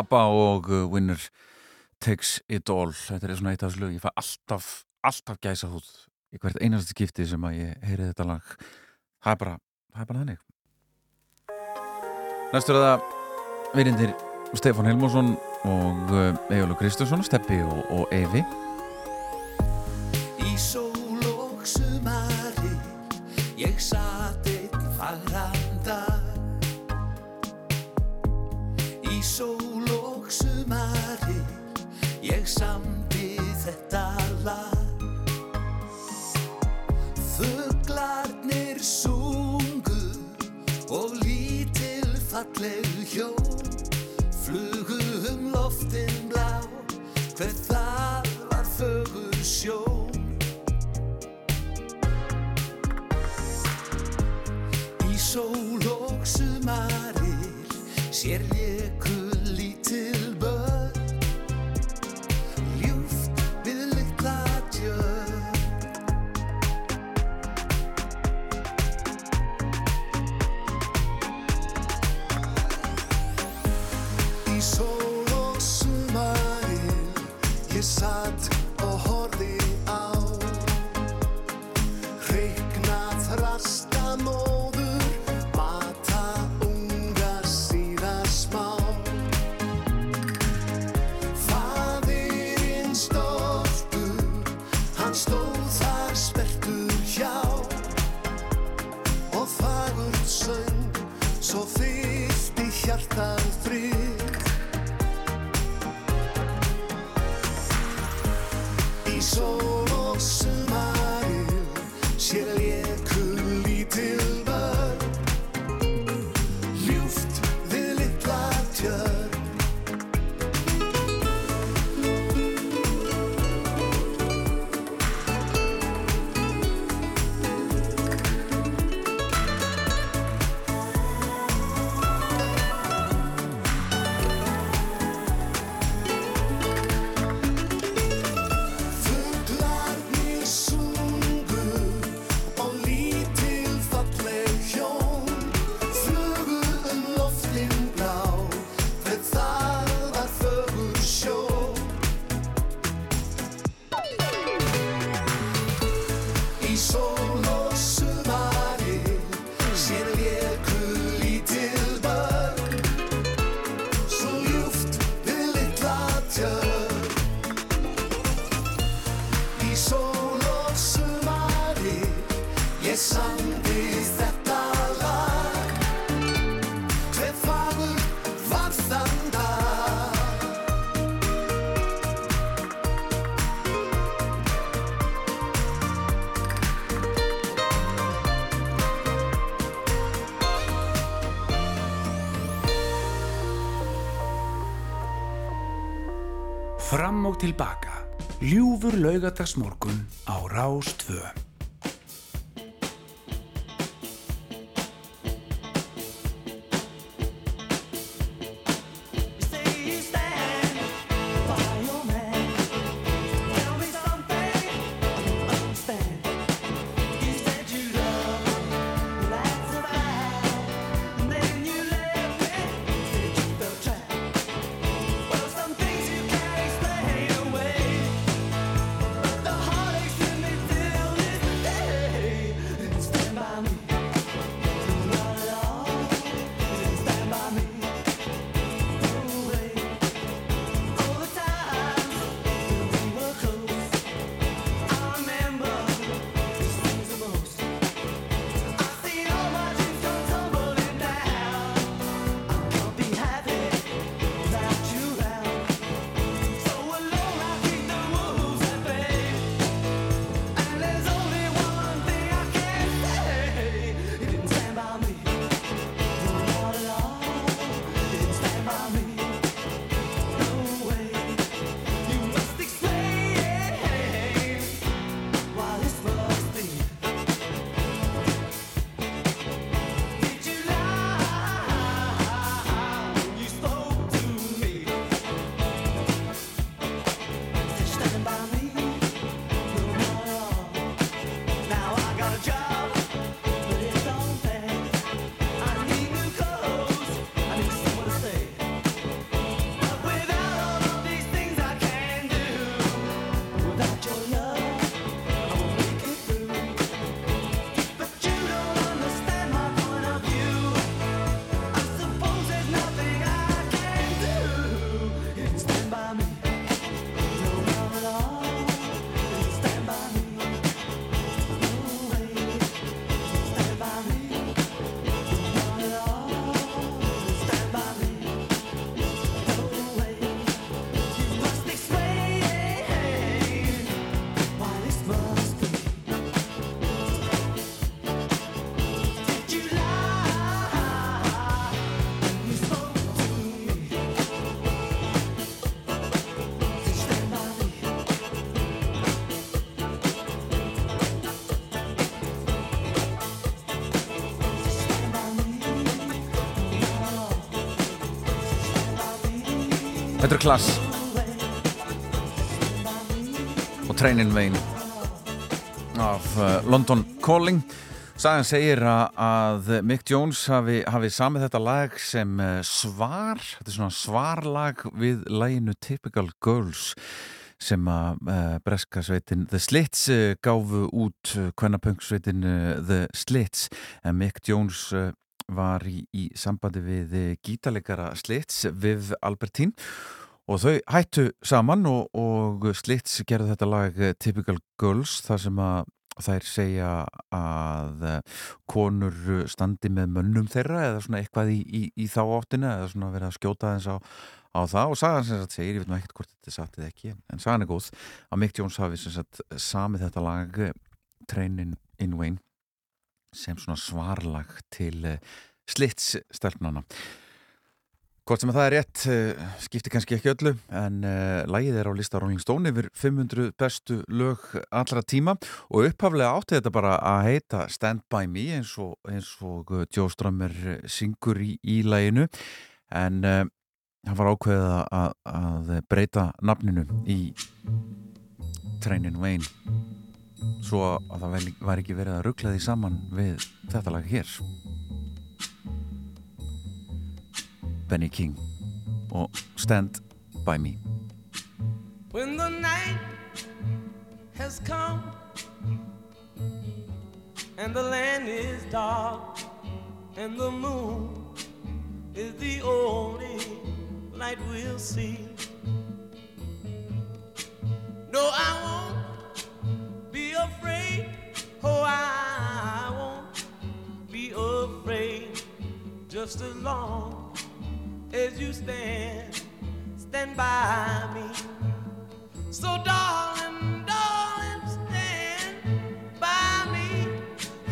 ABBA og uh, Winner Takes It All. Þetta er svona eitt af þessu lög, ég fæ alltaf alltaf gæsa húð í hvert einasta skipti sem að ég heyri þetta lag. Það er bara, það er bara þannig. Næstur er það virindir Stefán Helmússon og Egilur Kristjánsson Steppi og, og Evi. Í sól og sumari Ég sat einn fagran dag Í sól samdi þetta lag. Fuglarnir sungu Og lítil falleg hjó Flugu um loftin blá. Hver það var fögur sjón? Í sól og sumarir sér léku svo fyllti hjartað frið. Í sól og sumarið Ljúfur Þetta er klass. Og Trainin Vein af uh, London Calling. Sagan segir að, Mick Jones hafi, hafi samið þetta lag sem uh, svar þetta er svona svarlag við laginu Typical Girls sem að uh, breska sveitin The Slits gáfu út kvennapöngsveitin The Slits. En Mick Jones var í, í sambandi við gítalegara Slits Viv Albertín og þau hættu saman og, og Slits gerðu þetta lag uh, Typical Girls þar sem að þær segja að uh, konur standi með mönnum þeirra eða svona eitthvað í, í, í þá áttina eða svona verið að skjóta þess á, á það. Og sagan sem sagt segir, ég veit nú ekkert hvort þetta satt eða ekki en sagan er góð að Mick Jones hafi sem sagt samið þetta lag uh, Trainin in Wayne sem svona svarlag til slits stelpnana Hvort sem að það er rétt, uh, skiptir kannski ekki öllu, en uh, lagið er á lista Rolling Stone yfir 500 bestu lög allra tíma og upphaflega átti þetta bara að heita Stand By Me eins og, eins og Joe Strummer uh, syngur í, í laginu, en uh, hann var ákveðið að, að breyta nafninu í Trainin Wayne svo að það var ekki verið að ruggla því saman við þetta lag hér. Benny King og Stand By Me When the night has come and the land is dark and the moon is the only light we'll see. No, I won't be afraid. Oh, I won't be afraid just as long as you stand, stand by me. So, darling, darling, stand by me.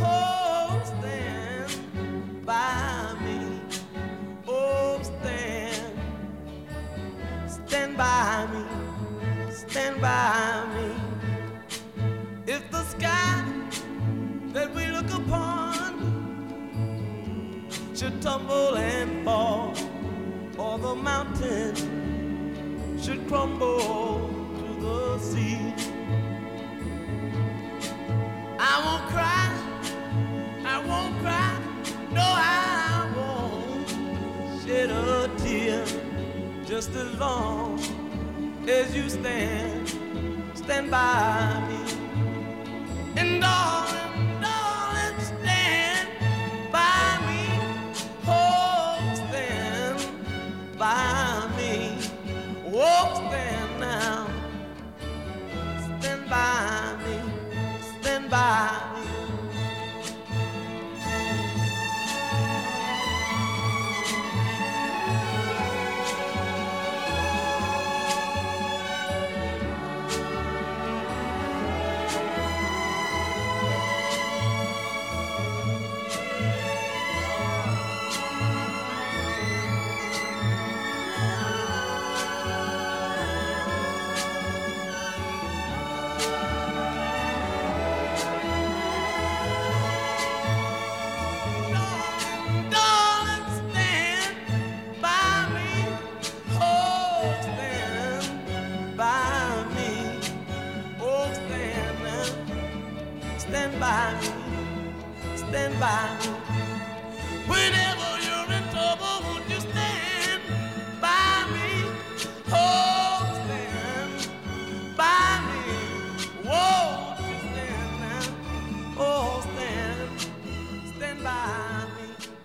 Oh, stand by me. Oh, stand, stand by me. stand by me. If the sky that we look upon should tumble and fall, mountain should crumble to the sea, I won't cry, I won't cry, no, I won't shed a tear just as long as you stand, stand by me. And darling,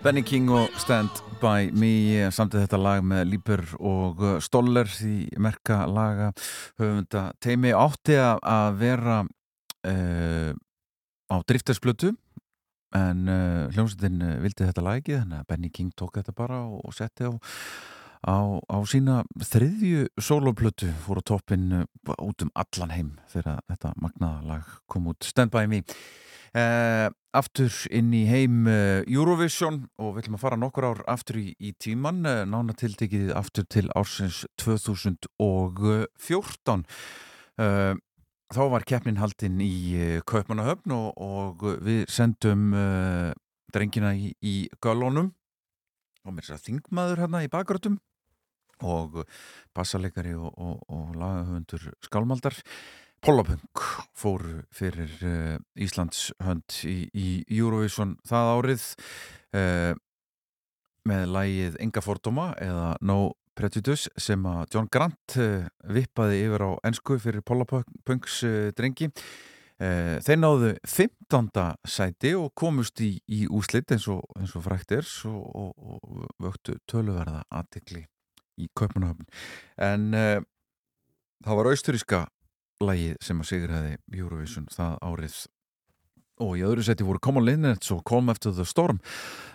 Benny King og Stand By Me samtið þetta lag með Líper og uh, Stoller því merka laga höfunda. Teimi átti að- vera uh, á driftarsplötu en uh, hljómsveitin vildi þetta lagi þannig að Benny King tók þetta bara og, setti á, á, á sína þriðju soloplötu fór á toppin út um allan heim þegar þetta magnaða lag kom út. Stand By Me Uh, aftur inn í heim uh, Eurovision og við ætlum að fara nokkur ár aftur í, í tíman, uh, nána tiltekið aftur til ársins 2014 uh, þá var keppnin haldinn í Kaupmannahöfn og, og við sendum drengina í, í Gölunum og mér sér þingmaður hérna í bakgrötum og bassalegari og, og, og lagahöfundur skálmaldar Pollapunk fóru fyrir uh, Íslands hönd í, í Eurovision það árið uh, með lægið Enga fordóma eða No Prejudice sem að John Grant uh, vippaði yfir á ensku fyrir Pollapunks drengi þeir náðu 15. sæti og komust í, í úslit eins og, og frækt er og, og, vöktu töluverða aðtikli í Kaupanahöfn en það var austuríska lagið sem að sigraði Eurovision það árið. Og í öðru seti voru Common Linnets og Calm After the Storm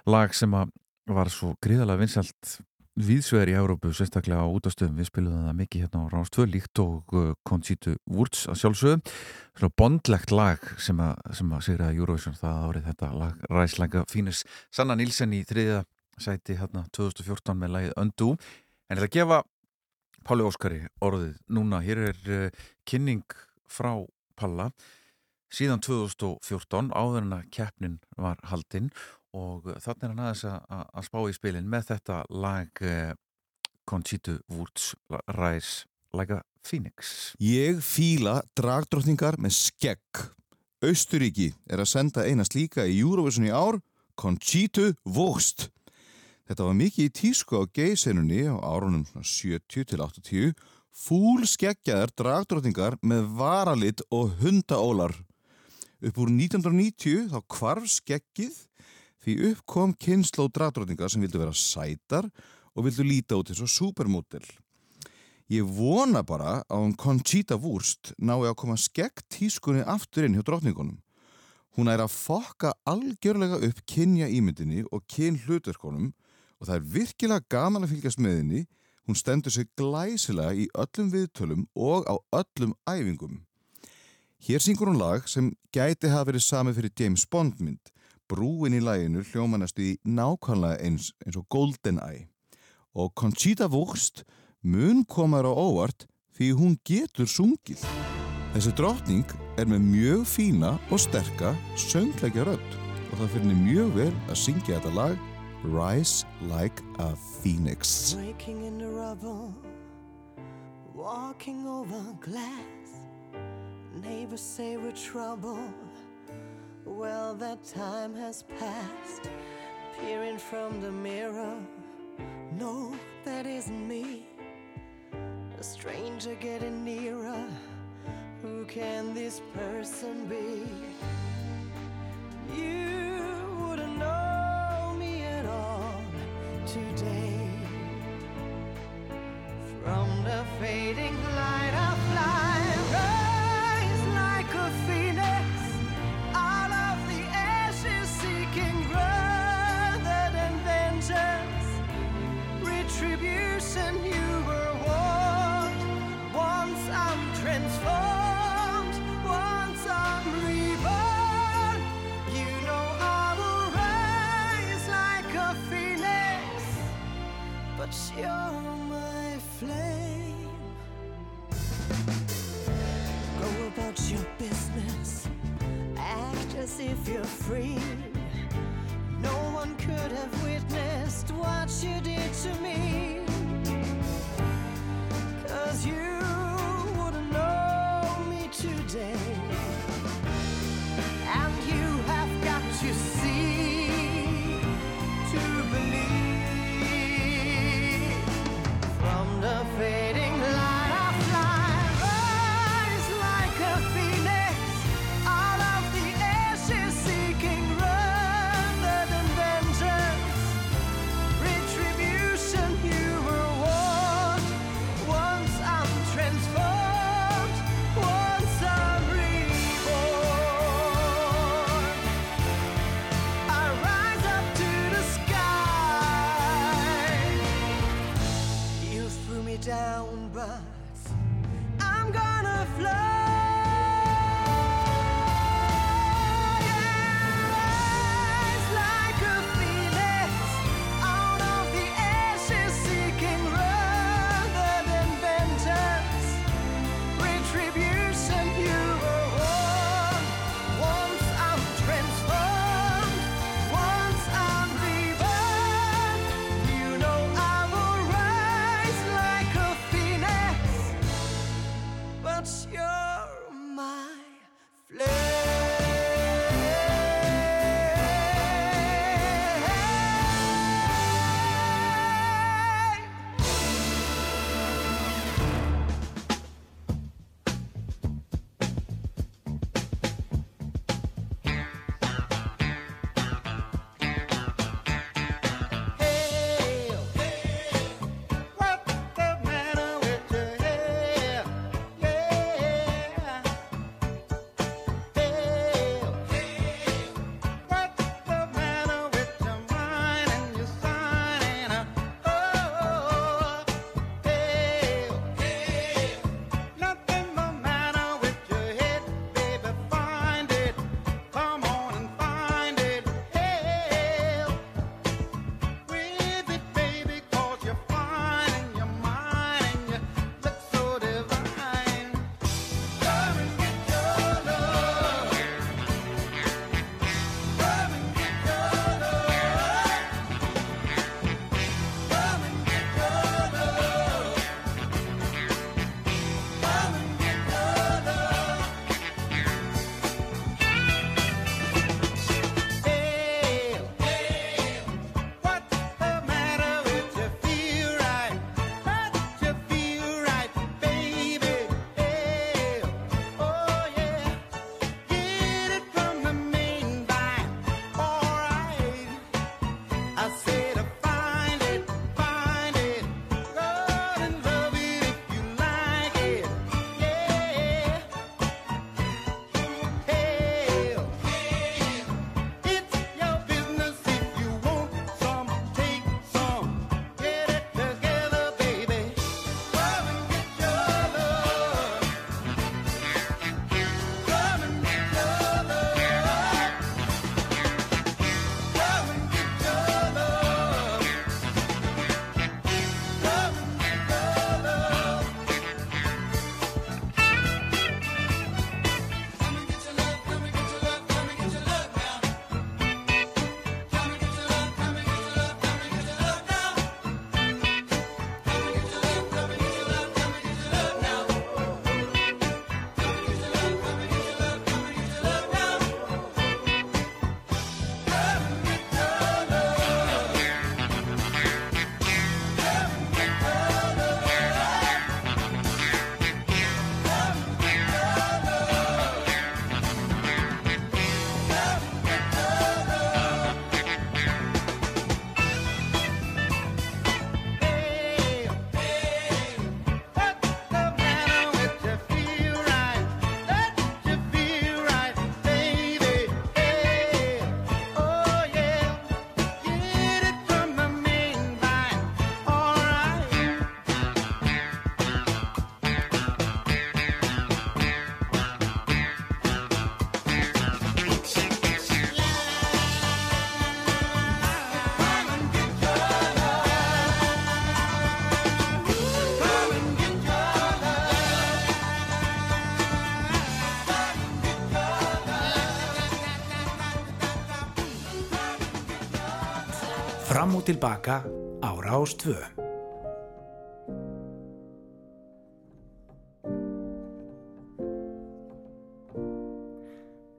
lag sem að var svo gríðalega vinsalt viðsvegar í Európu, sérstaklega á útastöðum. Við spilum það mikið hérna á 2 líkt og uh, Conchita Wurz að sjálfsögum svona bondlegt lag sem að, að sigraði Eurovision það árið. Þetta lag ræslega fínus Sanna Nilsen í þriða sæti hérna 2014 með lagið Undo. En ég ætla að gefa Páli Óskari orðið núna, hér er uh, kynning frá Palla síðan 2014 áður en að keppnin var haldinn og þannig er hann aðeins að, að spá í spilin með þetta lag uh, Conchita Wurz Rise Like a Phoenix Ég fíla dragdrottningar með skegg. Austuríki er að senda eina slíka í Eurovision í ár, Conchita Wurst. Þetta var mikið í tísku á geysenunni á árunum svona 70 til 80, fúl skeggjaðar dragdrottningar með varalit og hundaólar. Upp úr 1990 þá kvarf skeggið því upp kom kynnsló dragdrottningar sem vildu vera sætar og vildu líta út eins og supermodel. Ég vona bara að hún Conchita Wurst nái að koma skegg tískunni aftur inn hjá drottningunum. Hún er að fokka algjörlega upp kynja ímyndinni og kyn hlutverkonum og það er virkilega gaman að fylgjast með henni. Hún stendur sig glæsilega í öllum viðtölum og á öllum æfingum. Hér syngur hún lag sem gæti hafa verið sami fyrir James Bond mynd. Brúin í læginu hljómanastu í nákvæmlega eins, eins og GoldenEye og Conchita Wurst mun komar á óvart því hún getur sungið. Þessi drátning er með mjög fína og sterka söngleikja rödd og það fyrir mjög vel að syngja þetta lag rise like a phoenix. Breaking rubble, walking over glass. Neighbors say we're trouble. Well, that time has passed. Peering from the mirror, no, that isn't me. A stranger getting nearer. Who can this person be? You. today from the fading light of life.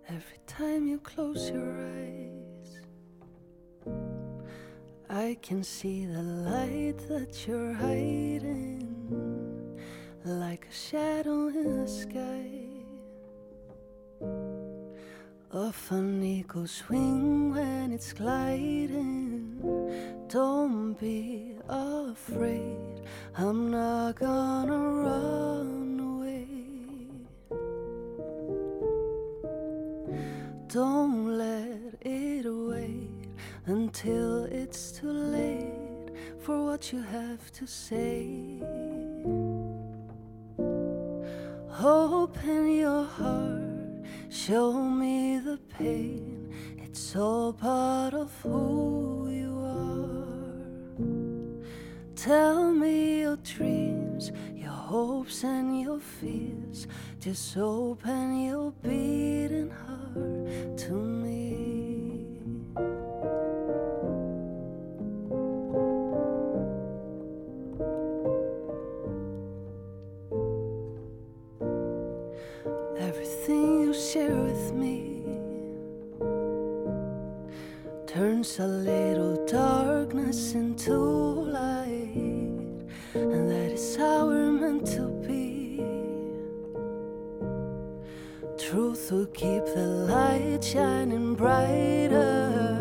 Every time you close your eyes, I can see the light that you're hiding, like a shadow in the sky. Of an eagle's wing when it's gliding. Don't be afraid, I'm not gonna run away. Don't let it wait until it's too late for what you have to say. Open your heart, show me the pain. It's all part of who you are. Tell me your dreams, your hopes, and your fears. Just open your beating heart to me. A little darkness into light, and that is how we're meant to be. Truth will keep the light shining brighter.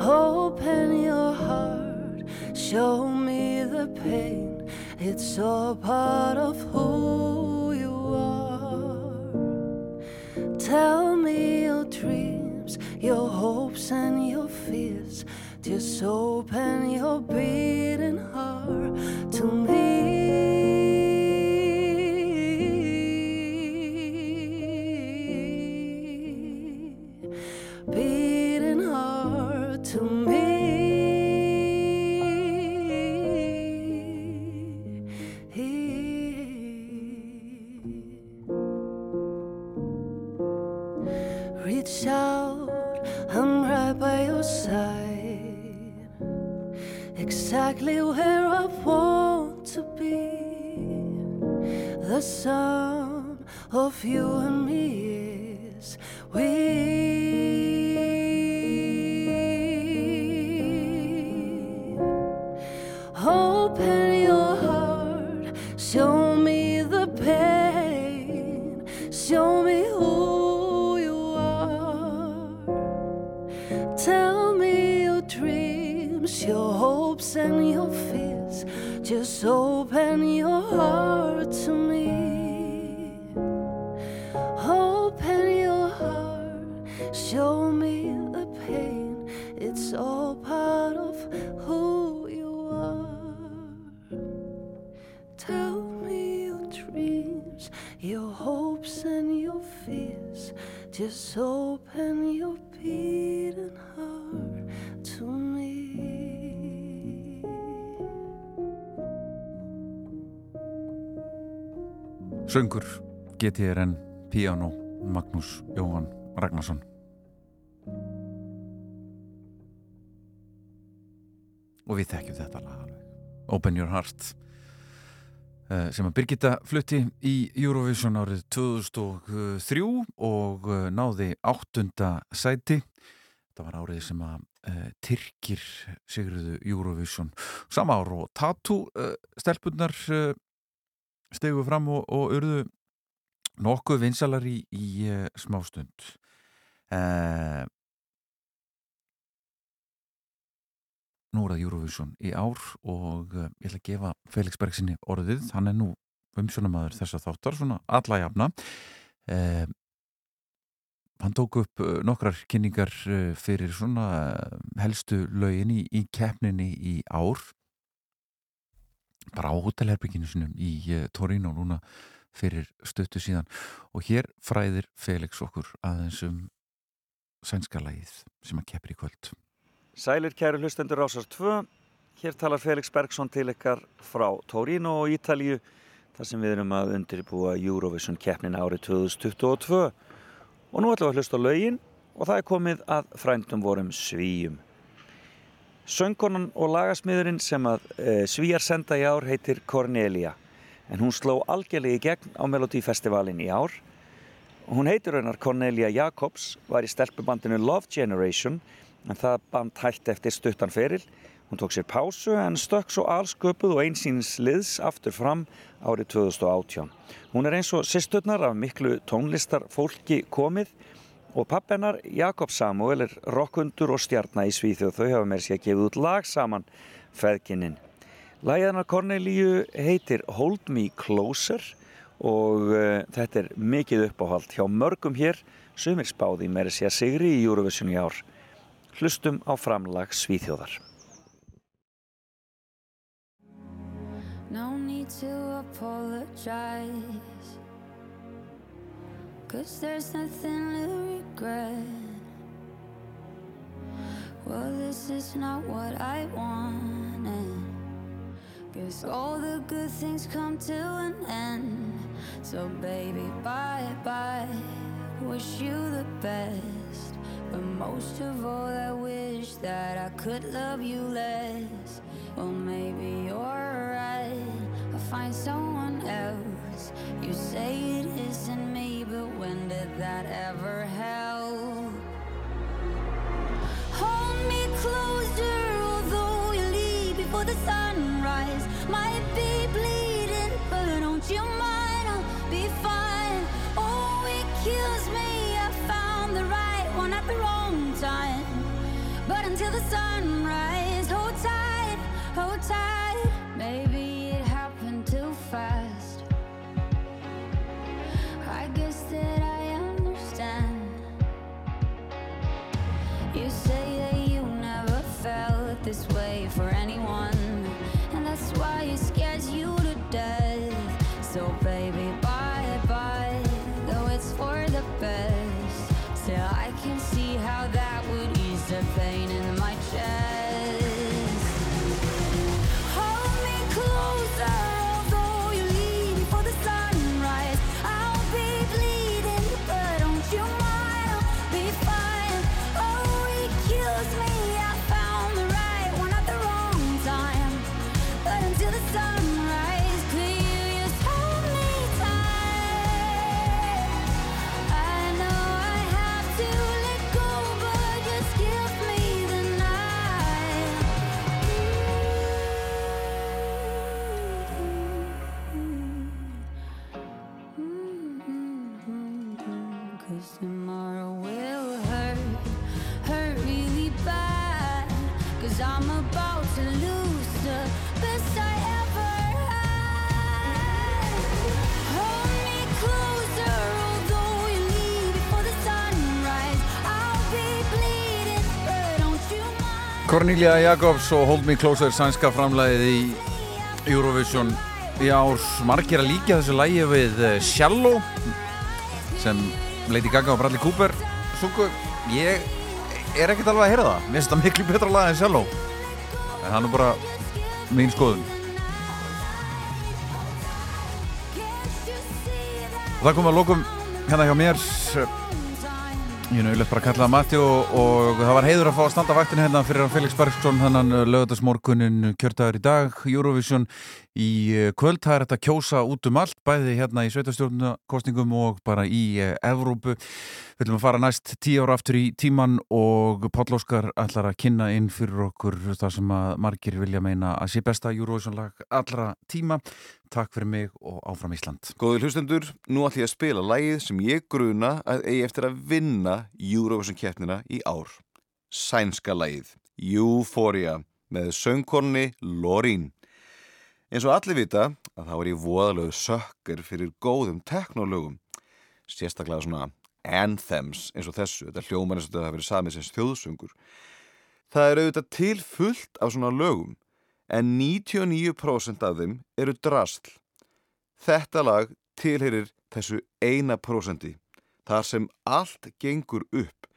Open your heart, show me the pain. It's all part of who you are. Tell me your dreams, your hopes, and your fears. Just open your beating heart to me. Söngur, GTRN, Piano, Magnús Jóhann Ragnarsson. Og við þekkjum þetta lag alveg. Open Your Heart eh, sem að Birgitta flutti í Eurovision árið 2003 og eh, náði áttunda sæti. Þetta var árið sem að uh, Tyrkir sigruðu Eurovision. Sama ár og Tatu stelpunnar uh, stegu fram og, og urðu nokkuð vinsalar í, í uh, smástund uh, Nú er það Eurovision í ár og uh, ég ætla að gefa Felix Bergsinni orðið, hann er nú umsjónamaður þessa þáttar, svona alla jafna. Hann tók upp nokkrar kynningar fyrir svona helstu lögin í, í keppninni í ár bara á hótelherbygginu sinum í uh, Torino núna fyrir stöttu síðan. Og hér fræðir Felix okkur aðeins um sænska lagið sem að keppir í kvöld. Sælir kæru hlustendur Rásar 2 Hér talar Felix Bergsson til ykkar frá Torino og Ítalíu þar sem við erum að undirbúa Eurovision keppnin árið 2022 og nú ætlum við að hlusta lögin og það er komið að frændum vorum svíjum Söngkonan og lagasmiðurinn sem að e, svíjar senda í ár heitir Cornelia. En hún sló algjörlega í gegn á Melodífestivalin í ár. Hún heitir hennar Cornelia Jacobs var í stelpubandinu Love Generation en það band hætti eftir stuttan feril. Hún tók sér pásu en stökk svo allsköpuð og einsýnins liðs aftur fram árið 2018 hún er eins og sýsturnar af miklu tónlistar fólki komið og pappennar Jakob Samuel er rockundur og stjarnar í Svíþjóð. Þau hafa meira sér að gefa út lag saman feðkininn Læðanar Cornelíu heitir Hold Me Closer og uh, þetta er mikið uppáhald hjá mörgum hér sumir spáði meira sér sigri í Eurovision í ár. Hlustum á framlag Svíþjóðar. No need to apologize. Cause there's nothing to regret. Well, this is not what I wanted. Guess all the good things come to an end. So, baby, bye bye. Wish you the best. But most of all, I wish that I could love you less. Well, maybe you're right. I'll find someone else. You say it isn't me, but when did that ever help? Hold me closer, Cornelia Jacobs og Hold Me Closer sænska framlæðið í Eurovision í ár. Margir að líka þessu lægi við eh, Shallow sem Lady Gaga og Bradley Cooper sungu, ég er ekkert alveg að heyra það, mér finnst það miklu betra lag en Shallow. En það er bara mín skoðun. Og það kom að lokum hérna hjá mér Ég er náttúrulega bara að kalla það Matti og, og það var heiður að fá að standa vaktinu hérna fyrir Felix Bergsson þannan lögadagsmorgunin kjördagur í dag, Eurovision í eh, kvöld, það er þetta kjósa út um allt, bæði hérna í sveitastjórnakostningum og bara í eh, Evrópu. Við viljum að fara næst tíu ára aftur í tíman og Páll Óskar ætlar að kynna inn fyrir okkur það sem að margir vilja meina að sé besta Eurovision lag allra tíma. Takk fyrir mig og áfram Ísland. Góður hlustendur, nú ætlum ég að spila lægið sem ég gruna að eigi eftir að vinna Eurovision keppnina í ár. Sænska lægið, Euphoria, með söngkonni Lorín. Eins og allir vita að þá er ég voðalögu sökkar fyrir góðum teknolögum. Sérstaklega svona anthems eins og þessu, þetta hljóman eins og þetta hafa verið samið sem þjóðsöngur. Það er auðvitað til fullt af svona lögum en 99% af þeim eru drasl. Þetta lag tilherir þessu eina prósendi, þar sem allt gengur upp.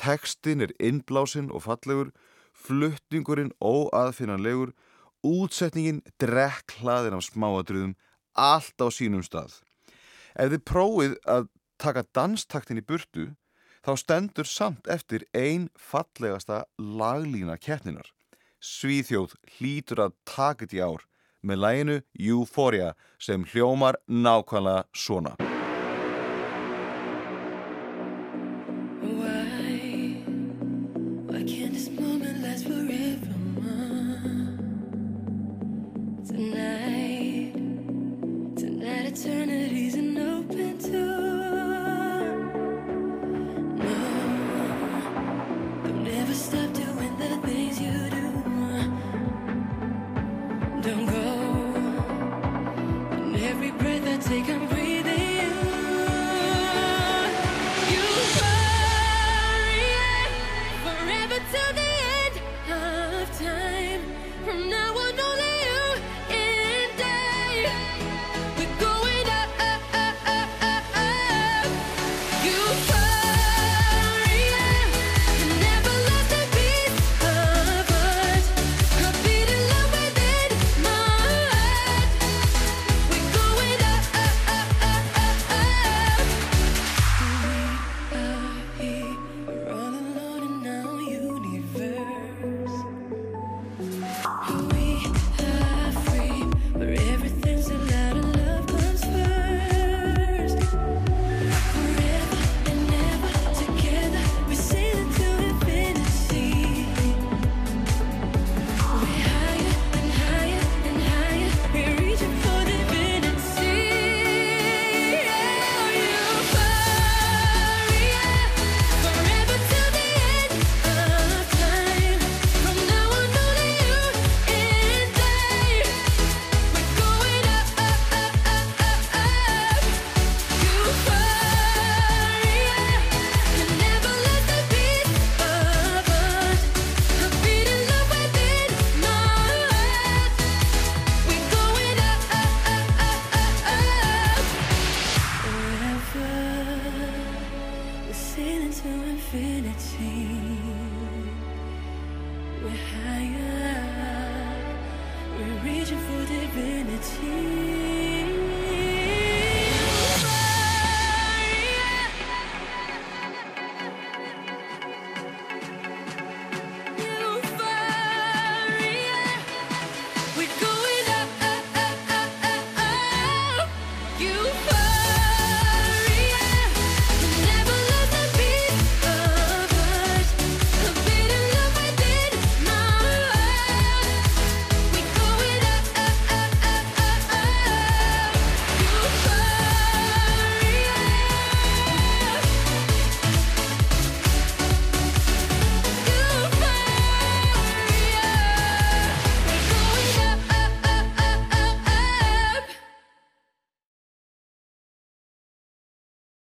Tekstin er innblásinn og fallegur, flutningurinn óaðfinnanlegur, útsetningin drekklaðin af smáadröðum, allt á sínum stað. Ef þið prófið að taka danstaktin í burtu, þá stendur samt eftir ein fallegasta laglína keppninar. Svíþjóð hlýtur að taka þetta í ár með læginu Euphoria sem hljómar nákvæmlega svona.